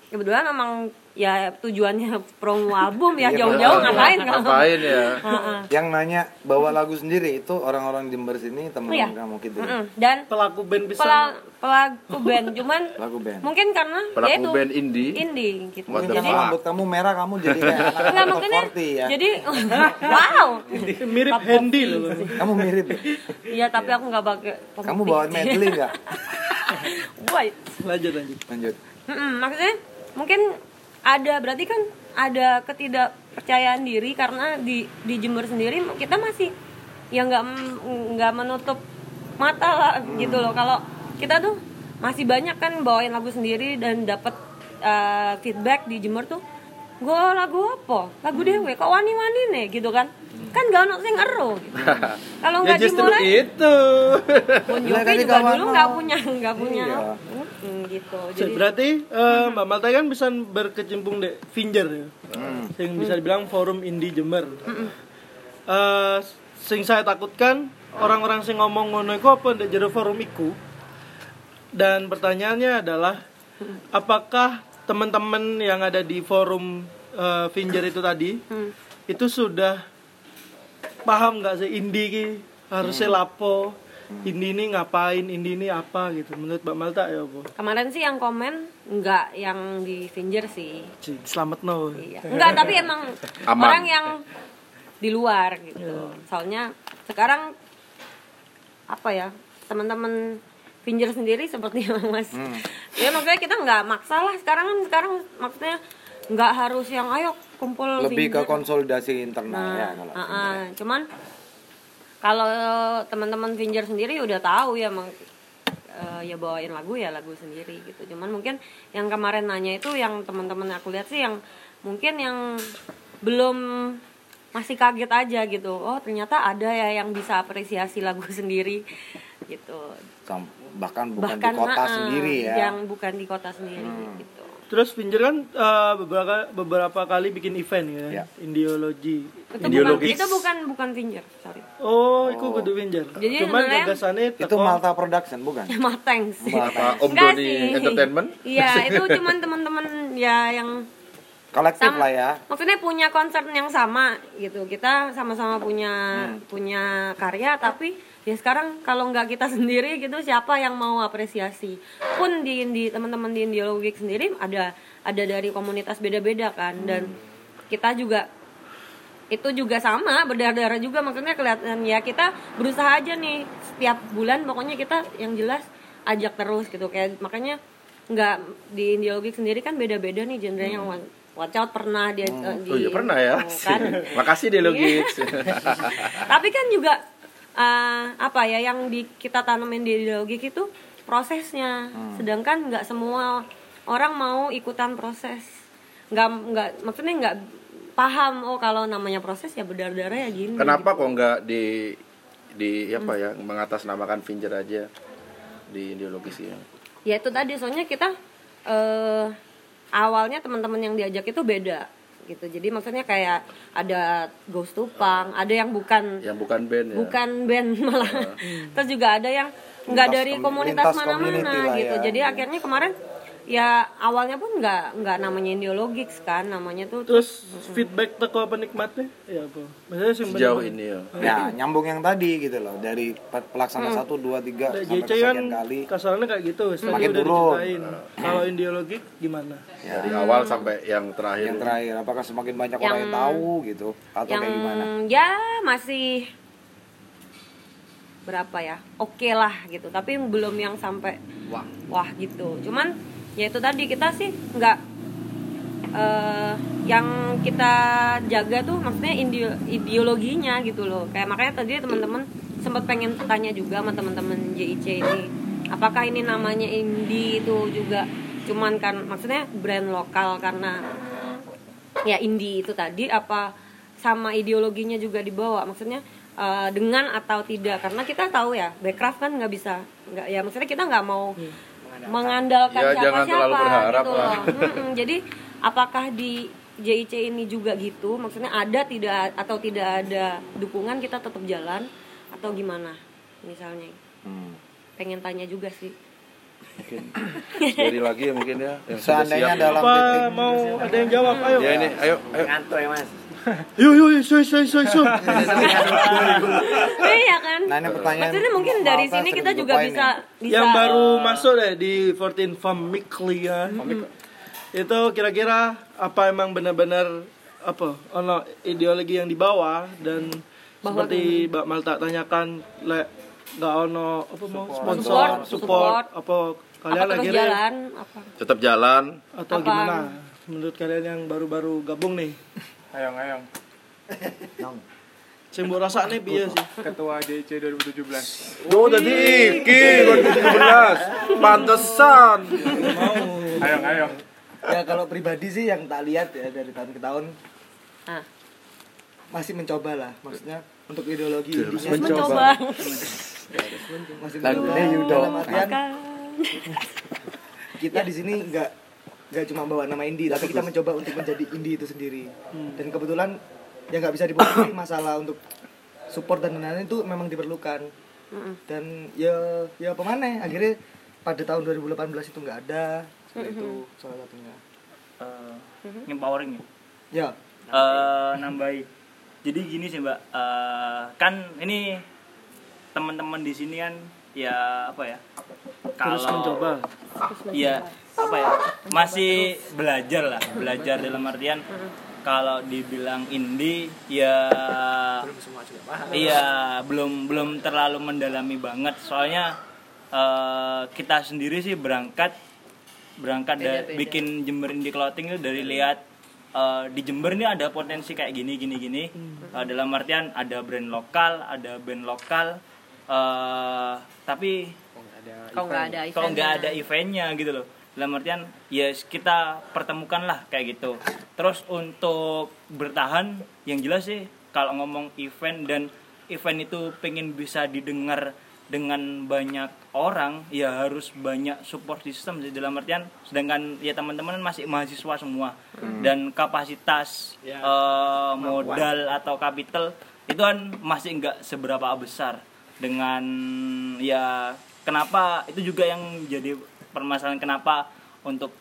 kebetulan memang ya tujuannya promo album ya Iya, jauh-jauh ngapain kalau Ngapain ya? Heeh. Yang nanya bawa lagu sendiri itu orang-orang di Jember sini teman Iya. kamu gitu. ya? Dan Pelaku band bisa. pela- pelaku band cuman Lagu band. mungkin karena Pelaku ya itu band indie. indie gitu Mungkin jadi rambut kamu merah kamu jadi kayak (laughs) anak 40 ya. jadi (laughs) wow Mirip 40 loh. sih. Kamu mirip ya? iya tapi aku nggak pakai Kamu bawa medley enggak? (laughs) Wah, Lanjut lanjut. Lanjut. Mm-mm, maksudnya mungkin ada berarti kan ada ketidakpercayaan diri karena di di Jember sendiri kita masih ya nggak nggak menutup mata lah gitu loh. Kalau kita tuh masih banyak kan bawain lagu sendiri dan dapat uh, feedback di Jember tuh gue lagu apa lagu dewe kok wani wani nih gitu kan kan gak ono sing ero gitu. (laughs) kalau Ya nggak justru dimulai itu. Tadi juga dulu nggak punya nggak punya Iya. Hmm, gitu. Jadi, berarti eh, Mbak Malta kan bisa berkecimpung di Finger ya. Yang bisa dibilang forum indie Jember. Eh, sing saya takutkan orang-orang sing ngomong ngono iku apa ndek jero forum iku. Dan pertanyaannya adalah apakah teman-teman yang ada di forum eh, Finger itu tadi itu sudah paham nggak sih indie ki harusnya lapo indie ini ngapain indie ini apa gitu menurut Mbak Malta ya apa kemarin sih yang komen nggak yang di Finger sih. Cik, selamat no Iya. Enggak, tapi emang Aman. orang yang di luar gitu. Soalnya sekarang apa ya? Teman-teman Finger sendiri seperti yang Mas. Ya maksudnya kita nggak maksa lah sekarang kan sekarang maksudnya nggak harus yang ayo kumpul Lebih ke Finger. konsolidasi internal Nah, ya kalau. ah, ah. cuman kalau teman-teman Finger sendiri udah tahu ya emang eh, ya bawain lagu ya lagu sendiri gitu. Cuman mungkin yang kemarin nanya itu yang teman-teman aku lihat sih yang mungkin yang belum masih kaget aja gitu. Oh, ternyata ada ya yang bisa apresiasi lagu (laughs) sendiri gitu. Bahkan bukan Bahkan di kota sendiri ya. Hmm. Yang bukan di kota sendiri gitu. terus Finger kan eh, beberapa beberapa kali bikin event ya, Ya. Indiologi Itu bukan, Ideologis. itu bukan bukan Finger, sorry. oh itu kudu Finger Jadi cuman gagasannya Itu Malta Production bukan? (laughs) Mateng sih. Apa Om Enggak Doni sih. Entertainment? Iya, itu cuman teman-teman ya yang Kolektif sama lah ya. maksudnya punya concern yang sama gitu. Kita sama-sama punya punya karya tapi ya sekarang kalau nggak kita (laughs) sendiri gitu siapa yang mau apresiasi? Pun di di teman-teman di Indiolo Week sendiri ada ada dari komunitas beda-beda kan dan kita juga itu juga sama berdarah-darah juga maksudnya kelihatan ya kita berusaha aja nih setiap bulan pokoknya kita yang jelas ajak terus gitu kayak makanya nggak di Indiologik sendiri kan beda-beda nih genrenya hmm. Watch Out pernah dia eh, di Oh iya pernah ya. Kan (laughs) Makasih deh Logix. (laughs) tapi kan juga eh, apa ya yang di kita tanamin di Indiologik itu prosesnya. Sedangkan nggak semua orang mau ikutan proses. Nggak nggak maksudnya nggak paham oh kalau namanya proses ya berdarah-darah ya gini Kenapa kok nggak di di apa ya mengatasnamakan Finger aja di ideologis ya? ya itu tadi. Soalnya kita eh awalnya teman-teman yang diajak itu beda gitu jadi maksudnya kayak ada Ghost Tupang ada yang bukan Yang bukan band ya. bukan band (laughs) malah terus juga ada yang nggak dari komu- komunitas mana-mana gitu ya. jadi akhirnya kemarin ya awalnya pun nggak nggak namanya Indiologix kan namanya tuh terus feedback teko penikmatnya ya apa? Maksudnya sing Sejauh ini ya. Ya, nyambung yang tadi gitu loh. Dari pe- pelaksana satu, dua, tiga Nah, sampai JC kan kali. kasarannya kayak gitu setelah Makin udah turun. diceritain. Kalau ideologi gimana? Dari awal sampai yang terakhir. Yang terakhir, apakah semakin banyak orang yang Yang- tahu gitu? Atau yang kayak gimana? ya masih berapa ya? Oke lah gitu. Tapi belum yang sampai wah gitu. Cuman ya itu tadi kita sih nggak eh, yang kita jaga tuh maksudnya ide- ideologinya gitu loh. Kayak makanya tadi teman-teman sempat pengen tanya juga sama teman-teman JIC ini apakah ini namanya indie itu juga? Cuman kan maksudnya brand lokal karena ya indie itu tadi apa sama ideologinya juga dibawa? Maksudnya eh, dengan atau tidak? Karena kita tahu ya backcraft kan nggak bisa nggak ya maksudnya kita nggak mau mengandalkan Ya, jangan siapa-siapa terlalu berharap gitu lah. loh Mm-mm. jadi apakah di JIC ini juga gitu maksudnya ada tidak atau tidak ada dukungan kita tetap jalan atau gimana misalnya Hmm. pengen tanya juga sih (laughs) Dari lagi ya mungkin ya. Yang Seandainya siap. dalam apa titik mau ada yang jawab ayo Ya ini, ayo, ayo. ngantuk ya mas (laughs) yuk yuk yuk soy soy soy soy iya kan? Nah, ini pertanyaan maksudnya mungkin dari sini kita juga bisa bisa yang baru masuk deh di 14 Family ya itu kira-kira apa emang benar-benar apa ono ideologi yang dibawa dan Bahwa seperti Mbak Malta tanyakan le nggak ono apa mau sponsor Support, support, support. apa kalian apa akhirnya jalan apa? Tetap jalan. atau Apa? gimana? Menurut kalian yang baru-baru gabung nih Ayong, ayong. sing mbok rasakne piye sih Ketua DC 2017. Oh, tadi iki 2017. Pantesan. Ayong, ayong. ya kalau pribadi sih yang tak lihat ya dari tahun ke tahun Ah. masih mencoba lah maksudnya untuk ideologi Terus intinya mencoba masih mencoba ini Yudo. kita di sini nggak nggak cuma bawa nama indie tapi kita mencoba untuk menjadi indie itu sendiri. Dan kebetulan yang nggak bisa dipungkiri masalah untuk support dan lain-lain itu memang diperlukan. Dan ya ya pemana akhirnya pada tahun 2018 itu nggak ada seperti itu salah satunya. Eh, empowering ya? Ya. Eh, nambahi. Jadi gini sih mbak. Eh, kan ini teman-teman di sini kan ya apa ya? Terus mencoba. Iya, apa ya? Masih belajar lah, belajar dalam artian kalau dibilang indie ya semua juga paham Iya, belum belum terlalu mendalami banget. Soalnya eh, kita sendiri sih berangkat berangkat da- Beda-beda. bikin Jember Indie Clothing itu dari lihat eh, di Jember ini ada potensi kayak gini gini gini. Eh, dalam artian ada brand lokal, ada band lokal. eh, tapi Kalau nggak ada kalau nggak ada eventnya gitu loh dalam artian ya kita pertemukan lah kayak gitu. Terus untuk bertahan yang jelas sih kalau ngomong event dan event itu pengen bisa didengar dengan banyak orang ya harus banyak support system sih. Dalam artian sedangkan ya teman-teman masih mahasiswa semua. Dan kapasitas Ya, eh, modal atau kapital itu kan masih nggak seberapa besar. Dengan ya kenapa itu juga yang jadi permasalahan kenapa untuk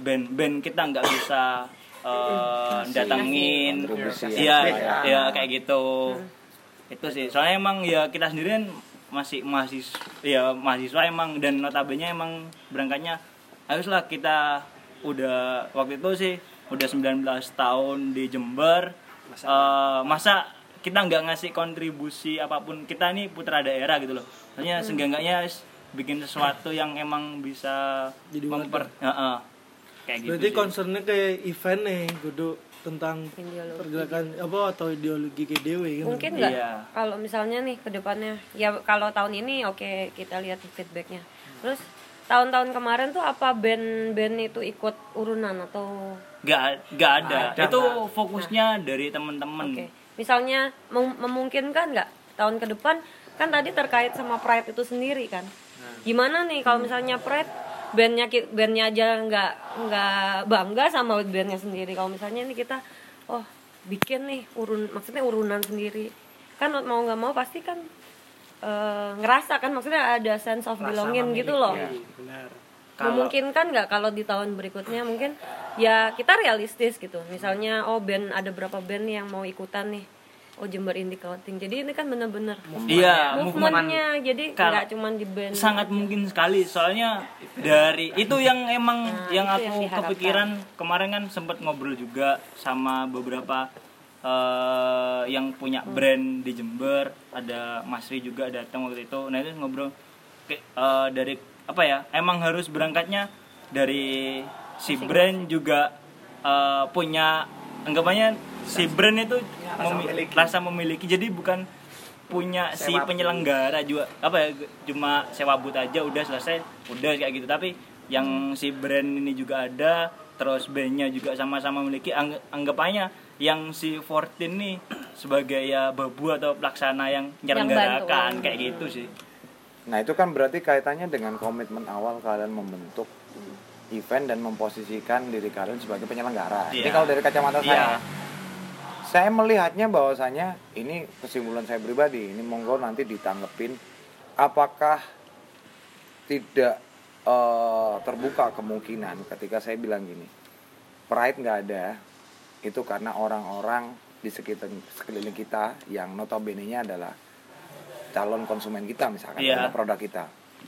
band-band kita nggak bisa eh, datangin iya. Ya kayak gitu. Itu sih. Soalnya emang ya kita sendiri kan masih mahasiswa ya mahasiswa emang dan notabene emang berangkatnya haruslah kita udah waktu itu sih udah 19 tahun di Jember Eh, masa kita nggak ngasih kontribusi apa pun. Kita ini putra daerah gitu loh. Maksudnya seenggaknya bikin sesuatu yang emang bisa Jadi memper Heeh. kayak gitu Berarti sih. concernnya kayak event nih, kudu tentang Ideologi. pergerakan apa atau ideologi ke dewe gitu. mungkin nggak Iya. kalau misalnya nih ke depannya ya kalau tahun ini oke kita lihat feedbacknya terus tahun-tahun kemarin tuh apa band-band itu ikut urunan atau nggak nggak ada. Ada, itu fokusnya dari teman-teman oke misalnya mem- memungkinkan nggak tahun ke depan kan tadi terkait sama pride itu sendiri kan gimana nih kalau misalnya pride bandnya bandnya aja nggak nggak bangga sama bandnya sendiri. Kalau misalnya nih kita oh bikin nih urun maksudnya urunan sendiri. Kan mau nggak mau pasti kan eh, ngerasa kan maksudnya ada sense of belonging gitu loh. Benar. Kalau- memungkinkan nggak kalau di tahun berikutnya mungkin ya kita realistis gitu. Misalnya oh band ada berapa band yang mau ikutan nih oh Jember Indie Clothing. Jadi ini kan bener-bener Iya, movement. movementnya jadi Kalau- nggak cuma di band sangat mungkin sekali soalnya dari itu yang emang Nah, yang aku yang kepikiran. Kemarin kan sempat ngobrol juga sama beberapa eh, yang punya Hmm. brand di Jember. Ada Mas Ri juga datang waktu itu. Nah itu ngobrol. Eh, dari apa ya emang harus berangkatnya dari si brand juga eh, punya anggapannya si brand itu memi- rasa memiliki. Jadi bukan punya si penyelenggara juga apa ya cuma sewa but aja udah selesai udah kayak gitu. Tapi yang si brand ini juga ada terus bandnya juga sama-sama memiliki Angg- anggapannya yang si 14 nih sebagai ya babu atau pelaksana yang menyelenggarakan kayak gitu sih. Nah itu kan berarti kaitannya dengan komitmen awal kalian membentuk event dan memposisikan diri kalian sebagai penyelenggara. Ini Iya. kalau dari kacamata Iya. saya, saya melihatnya bahwasanya ini kesimpulan saya pribadi. Ini monggo nanti ditanggepin. Apakah tidak eh, terbuka kemungkinan ketika saya bilang gini, pride nggak ada, itu karena orang-orang di sekitar sekeliling kita yang notabene-nya adalah calon konsumen kita misalkan Iya. adalah produk kita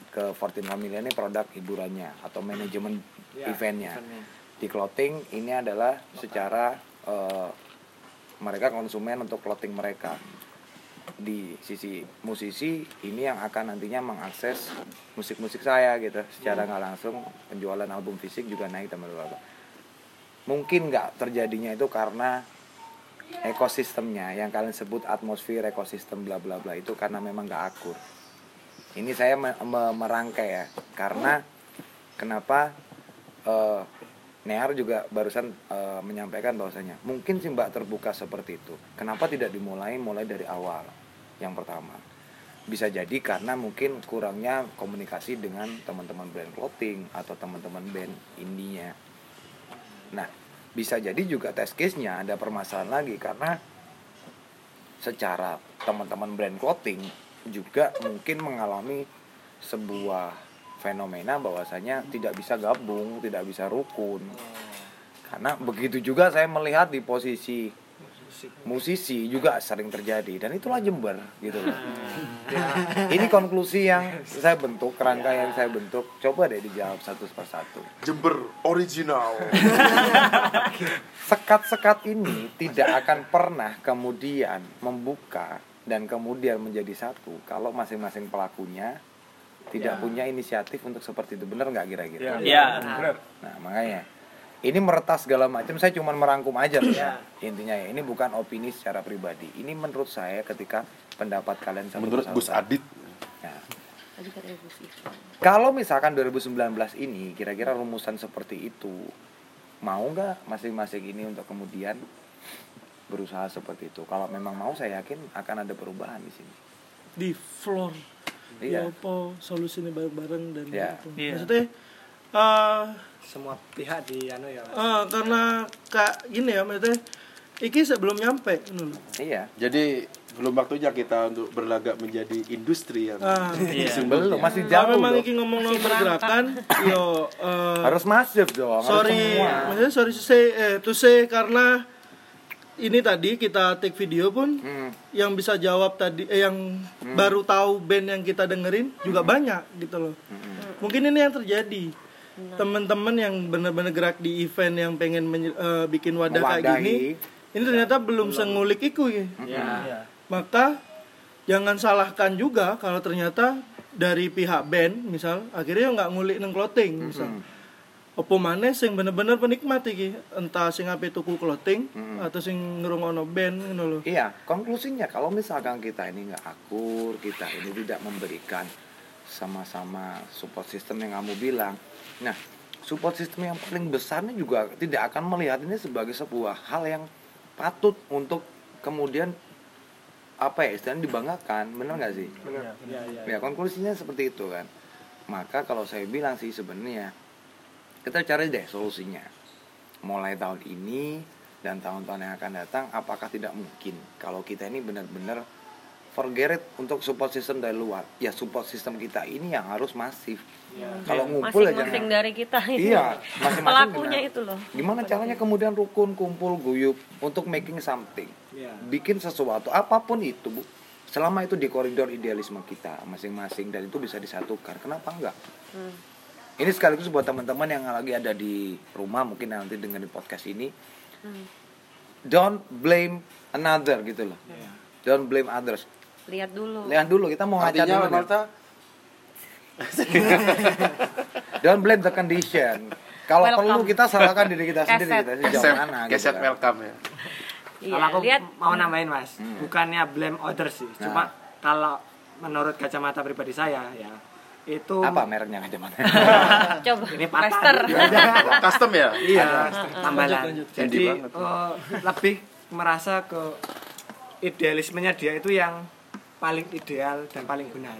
ke 14 Familia ini produk hiburannya atau manajemen Ya, eventnya. eventnya. di clothing ini adalah secara eh, mereka konsumen untuk clothing mereka. Di sisi musisi ini yang akan nantinya mengakses musik-musik saya gitu. Secara nggak langsung penjualan album fisik juga naik teman-teman mungkin nggak terjadinya itu karena ekosistemnya. Yang kalian sebut atmosfer ekosistem bla bla bla itu karena memang nggak akur. Ini saya me- me- merangkai ya. Karena kenapa eh, Near juga barusan eh, menyampaikan bahwasanya mungkin sih Mbak terbuka seperti itu. Kenapa tidak dimulai mulai dari awal? Yang pertama. Bisa jadi karena mungkin kurangnya komunikasi dengan teman-teman brand clothing atau teman-teman band indinya. Nah, bisa jadi juga test case-nya ada permasalahan lagi karena secara teman-teman brand clothing juga mungkin mengalami sebuah fenomena bahwasanya tidak bisa gabung, tidak bisa rukun. Karena begitu juga saya melihat di posisi musisi juga sering terjadi dan itulah Jember gitu loh. (laughs) Ini konklusi yang saya bentuk, kerangka yang saya bentuk. Coba deh dijawab satu persatu. Jember original. Sekat-sekat ini tidak akan pernah kemudian membuka dan kemudian menjadi satu kalau masing-masing pelakunya tidak Ya. punya inisiatif untuk seperti itu benar nggak kira-kira? Ya. benar Nah makanya ini meretas segala macam saya cuma merangkum aja loh Ya. intinya ya ini bukan opini secara pribadi ini menurut saya ketika pendapat kalian satu Menurut. Gus Adit. Nah, Ivan. kalau misalkan 2019 ini kira-kira rumusan seperti itu mau nggak masing-masing ini untuk kemudian berusaha seperti itu kalau memang mau saya yakin akan ada perubahan di sini di floor Iya. ya apa solusinya bareng-bareng dan Iya. gitu. Iya. maksudnya eh semua pihak di anu ya eh, karena kak gini ya maksudnya iki sebelum nyampe lho. iya Jadi belum waktunya kita untuk berlagak menjadi industri yang Ah. Iya. belum masih Kalau jauh memang loh. iki ngomong no pergerakan yo eh, harus masif dong harus sorry semua. maksudnya sorry to say eh, to say karena ini tadi kita take video pun Hmm. yang bisa jawab tadi eh, yang baru tahu band yang kita dengerin juga banyak gitu loh. Hmm. mungkin ini yang terjadi. Teman-teman yang benar-benar gerak di event yang pengen menye- eh, bikin wadah kayak Mewadahi. gini ini ternyata belum sengulik iku ya. Ya maka jangan salahkan juga kalau ternyata dari pihak band misal akhirnya nggak ngulik neng clothing misal opo maneh sing bener-bener penikmat iki? Entah sing ape tuku clothing atau sing ngrungokno band ngono lho. Iya, konklusinya kalau misalkan kita ini nggak akur, kita ini tidak memberikan sama-sama support system yang kamu bilang. Nah, support system yang paling besarnya juga tidak akan melihat ini sebagai sebuah hal yang patut untuk kemudian apa ya istilahnya dibanggakan, benar nggak sih? ya ya Ya konklusinya seperti itu kan. Maka kalau saya bilang sih sebenarnya kita cari deh solusinya. Mulai tahun ini dan tahun-tahun yang akan datang, apakah tidak mungkin kalau kita ini benar-benar forget it untuk support system dari luar. Ya support system kita ini yang harus masif. Kalau ngumpul aja masing-masing nggak- dari kita Iya, masing-masing pelakunya itu loh Gimana caranya kemudian rukun, kumpul, guyup untuk making something, ya bikin sesuatu, apa pun itu, bu. Selama itu di koridor idealisme kita masing-masing dan itu bisa disatukan, kenapa enggak? Hmm. Ini sekaligus buat teman-teman yang lagi ada di rumah, mungkin nanti dengerin podcast ini, Hmm. don't blame another gitu loh, don't blame others. lihat dulu Lihat dulu, kita mau Artinya dulu. nih. Malta Don't blame the condition. Kalau perlu kita salahkan diri kita sendiri, Keset. kita sih mana gitu keset kan. welcome ya. iya kalau aku lihat mau nambahin mas bukannya blame others sih cuma Nah. kalau menurut kacamata pribadi saya ya itu Apa mereknya kacamata? (laughs) coba Ini patah. Lester (laughs) Custom ya? iya tambahan lanjut. jadi eh, lebih merasa ke idealismenya dia itu yang paling ideal dan paling benar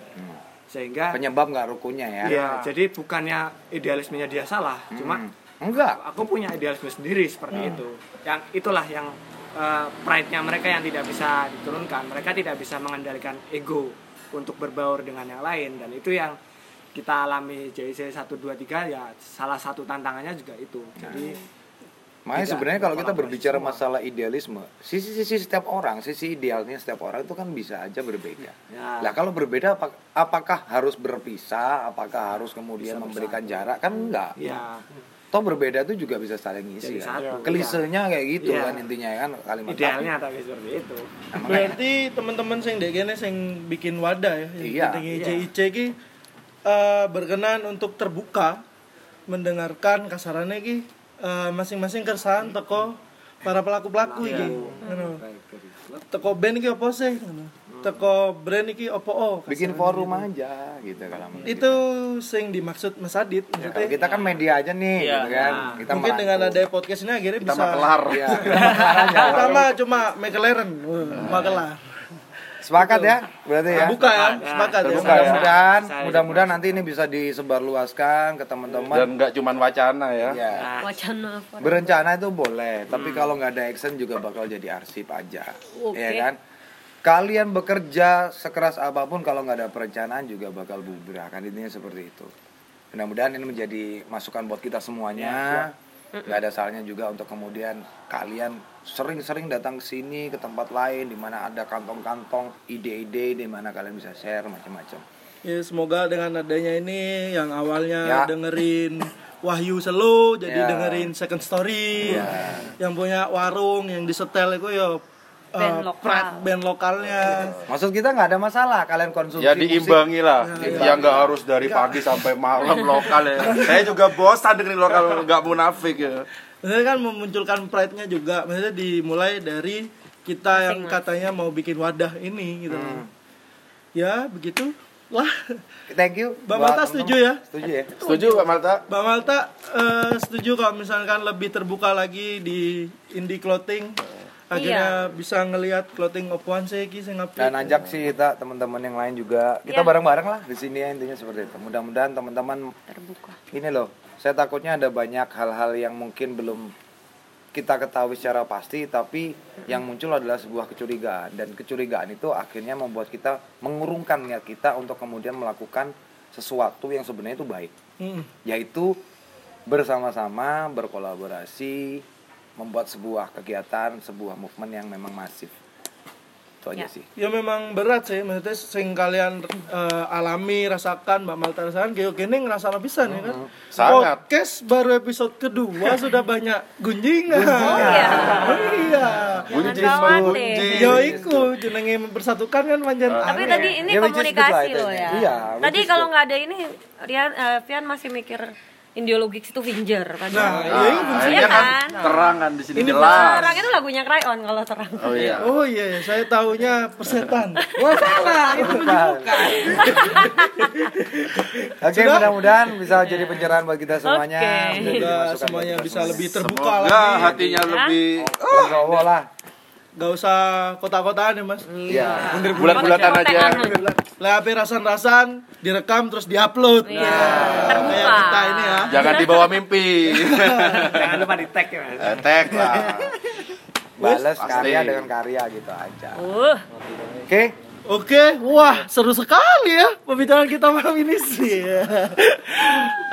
sehingga Penyebab nggak rukunnya ya? ya jadi bukannya idealismenya dia salah cuma Hmm. Enggak. aku punya idealisme sendiri seperti itu yang itulah yang eh, pride-nya mereka yang tidak bisa diturunkan mereka tidak bisa mengendalikan ego untuk berbaur dengan yang lain dan itu yang kita alami JIC 123 ya salah satu tantangannya juga itu jadi Makanya Tidak sebenarnya kalau kita berbicara semua. masalah idealisme, sisi-sisi setiap orang, sisi idealnya setiap orang itu kan bisa aja berbeda. Ya. Lah kalau berbeda apa- apakah harus berpisah? Apakah harus kemudian Bisa memberikan jarak? Kan enggak. ya Toh berbeda itu juga bisa saling ngisi Jadi kan. satu, Kelisenya kayak gitu Iya. kan intinya kan kalimat idealnya tapi seperti itu Nah, makanya- berarti teman-teman sing dek kene sing bikin wadah ya yang Iya. penting Iya. JIC ki eh, berkenan untuk terbuka mendengarkan kasarannya ki. Eh, masing-masing keresahan teko para pelaku-pelaku iki ngono. Teko band iki apa sih? Ngono. Teko brand iki apa oh bikin forum gitu. aja gitu kalau itu sing dimaksud Mas Adit kita. Ya, kalau kita kan media aja nih Iya. gitu kan. Nah, Kita mungkin dengan ada podcast ini akhirnya Kita bisa. Iya, (laughs) kita makelar. Aja. pertama cuma McLaren Wah, makelar Sepakat ya, berarti ya. Buka ya, sepakat ya. Ya. Mudah-mudahan, mudah-mudahan nanti ini bisa disebarluaskan ke teman-teman. Dan nggak cuman wacana ya. Ya. Wacana apa? Berencana itu boleh, tapi kalau nggak ada action juga bakal jadi arsip aja, Oke. ya kan? Kalian bekerja sekeras apa pun kalau nggak ada perencanaan juga bakal bubrah kan intinya seperti itu. Mudah-mudahan ini menjadi masukan buat kita semuanya. Nggak ada salahnya juga untuk kemudian kalian sering-sering datang ke sini ke tempat lain di mana ada kantong-kantong ide-ide di mana kalian bisa share macam-macam. Ya semoga dengan adanya ini yang awalnya Ya. dengerin Wahyu Selo jadi Ya. dengerin Second Story. Ya. Yang punya warung yang disetel itu ya eh, Band lokal. Prat band lokalnya. Maksud kita nggak ada masalah kalian konsumsi Ya musik. diimbangi lah, Ya, yang nggak harus dari pagi sampai malam (laughs) lokal ya. Saya juga bosan dengerin lokal, nggak munafik ya. Maksudnya kan memunculkan pride-nya juga. Maksudnya dimulai dari kita yang katanya mau bikin wadah ini gitu. Hmm. Ya, begitu lah. Thank you. Mbak Malta setuju ya? Setuju ya. Setuju Mbak Malta? Mbak Malta eh, setuju kalau misalkan lebih terbuka lagi di indie clothing. Akhirnya bisa ngelihat clothing opuan sih ki sing apik. Dan ajak sih kita teman-teman yang lain juga. Kita Ya. bareng-bareng lah di sini ya intinya seperti itu. Mudah-mudahan teman-teman Terbuka. ini loh. Saya takutnya ada banyak hal-hal yang mungkin belum kita ketahui secara pasti tapi yang muncul adalah sebuah kecurigaan dan kecurigaan itu akhirnya membuat kita mengurungkan niat kita untuk kemudian melakukan sesuatu yang sebenarnya itu baik Mm. yaitu bersama-sama berkolaborasi membuat sebuah kegiatan sebuah movement yang memang masif itu aja Ya. sih Ya memang berat sih, maksudnya sing kalian eh, alami, rasakan, Mbak Malta rasakan, kayak gini ngerasa pisan ya kan. Sangat. Podcast baru episode kedua (laughs) sudah banyak gunjingan. Oh iya. iya. Jangan khawatir. Yo iku jenenge mempersatukan kan panjang. Tapi tadi ini Ya, komunikasi loh ya. Iya, tadi kalau nggak ada ini Rian eh, Vian masih mikir Indiologix itu Finger Nah, padahal. iya ini fungsinya Iya kan kan? terang kan di sini Ini jelas. Orang itu lagunya Cry On kalau terang. Oh iya. Oh iya, iya, saya taunya persetan. Wah salah, (laughs) itu menunjukkan. Oke, mudah-mudahan bisa jadi pencerahan buat kita semuanya. Oke. Menjadi Semoga semuanya bisa lebih terbuka Semoga lagi. hatinya lebih Legowo lah. Gak usah kota-kotaan ya mas. Iya. bulat-bulatan aja. Lah rasan-rasan direkam terus diupload. Iya. Nah, Terbuka. kayak kita ini ya. Jangan dibawa mimpi. (laughs) Jangan lupa di tag ya mas. Eh, Tag lah. Balas karya dengan karya gitu aja. Uh, Oke. Oke, wah seru sekali ya pembicaraan kita malam ini sih. (laughs)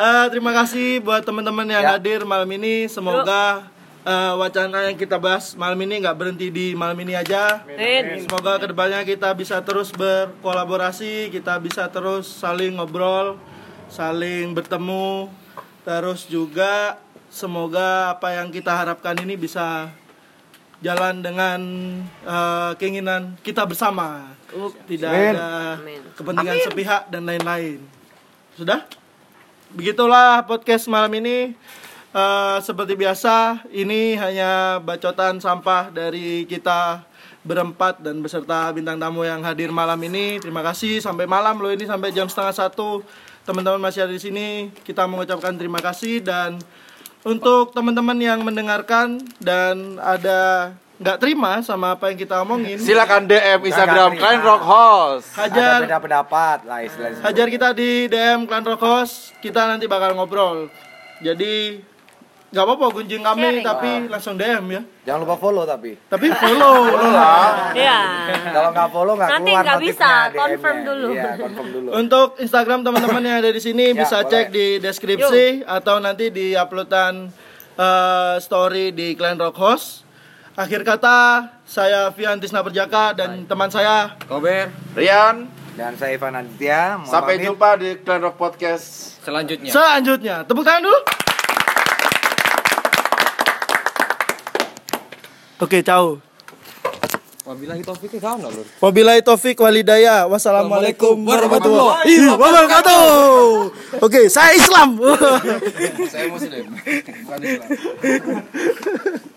Eh, terima kasih buat teman-teman yang Ya. hadir malam ini. Semoga eh, wacana yang kita bahas malam ini nggak berhenti di malam ini aja. Amin. Semoga ke depannya kita bisa terus berkolaborasi, kita bisa terus saling ngobrol, saling bertemu, terus juga semoga apa yang kita harapkan ini bisa jalan dengan eh, keinginan kita bersama, tidak Amin. ada Amin. kepentingan sepihak dan lain-lain. Sudah? Begitulah podcast malam ini. Eh, seperti biasa, ini hanya bacotan sampah dari kita berempat dan beserta bintang tamu yang hadir malam ini. Terima kasih sampai malam loh ini sampai jam setengah satu. Teman-teman masih ada di sini. Kita mengucapkan terima kasih dan untuk teman-teman yang mendengarkan dan ada nggak terima sama apa yang kita omongin, Silakan DM Instagram. Klein Rock. Ada hajar beda pendapat lah istilahnya. hajar kita di DM Klan Rokos. Kita nanti bakal ngobrol. Jadi nggak apa-apa gunjing kami Sharing. tapi langsung DM ya. Jangan lupa follow tapi. Tapi (laughs) follow. Iya. Kalau nggak follow nggak Nanti keluar nggak bisa, confirm dulu. Iya, confirm dulu. Untuk Instagram teman-teman yang ada di sini (laughs) Ya, bisa boleh. cek di deskripsi atau nanti di uploadan eh, story di Klan Rock House. Akhir kata, saya Vian Tisna Perjaka dan teman saya Kober Rian, Dan saya Ivan Aditya. mohon sampai pamit. jumpa di Klein Rock Podcast. selanjutnya. selanjutnya. Tepuk tangan dulu. Oke, ciao. Wabillahi taufiq nggak lur? Wabillahi taufik walidaya. Wassalamualaikum warahmatullahi wabarakatuh. Oke, saya Islam. Saya muslim. Bukan Islam. (laughs)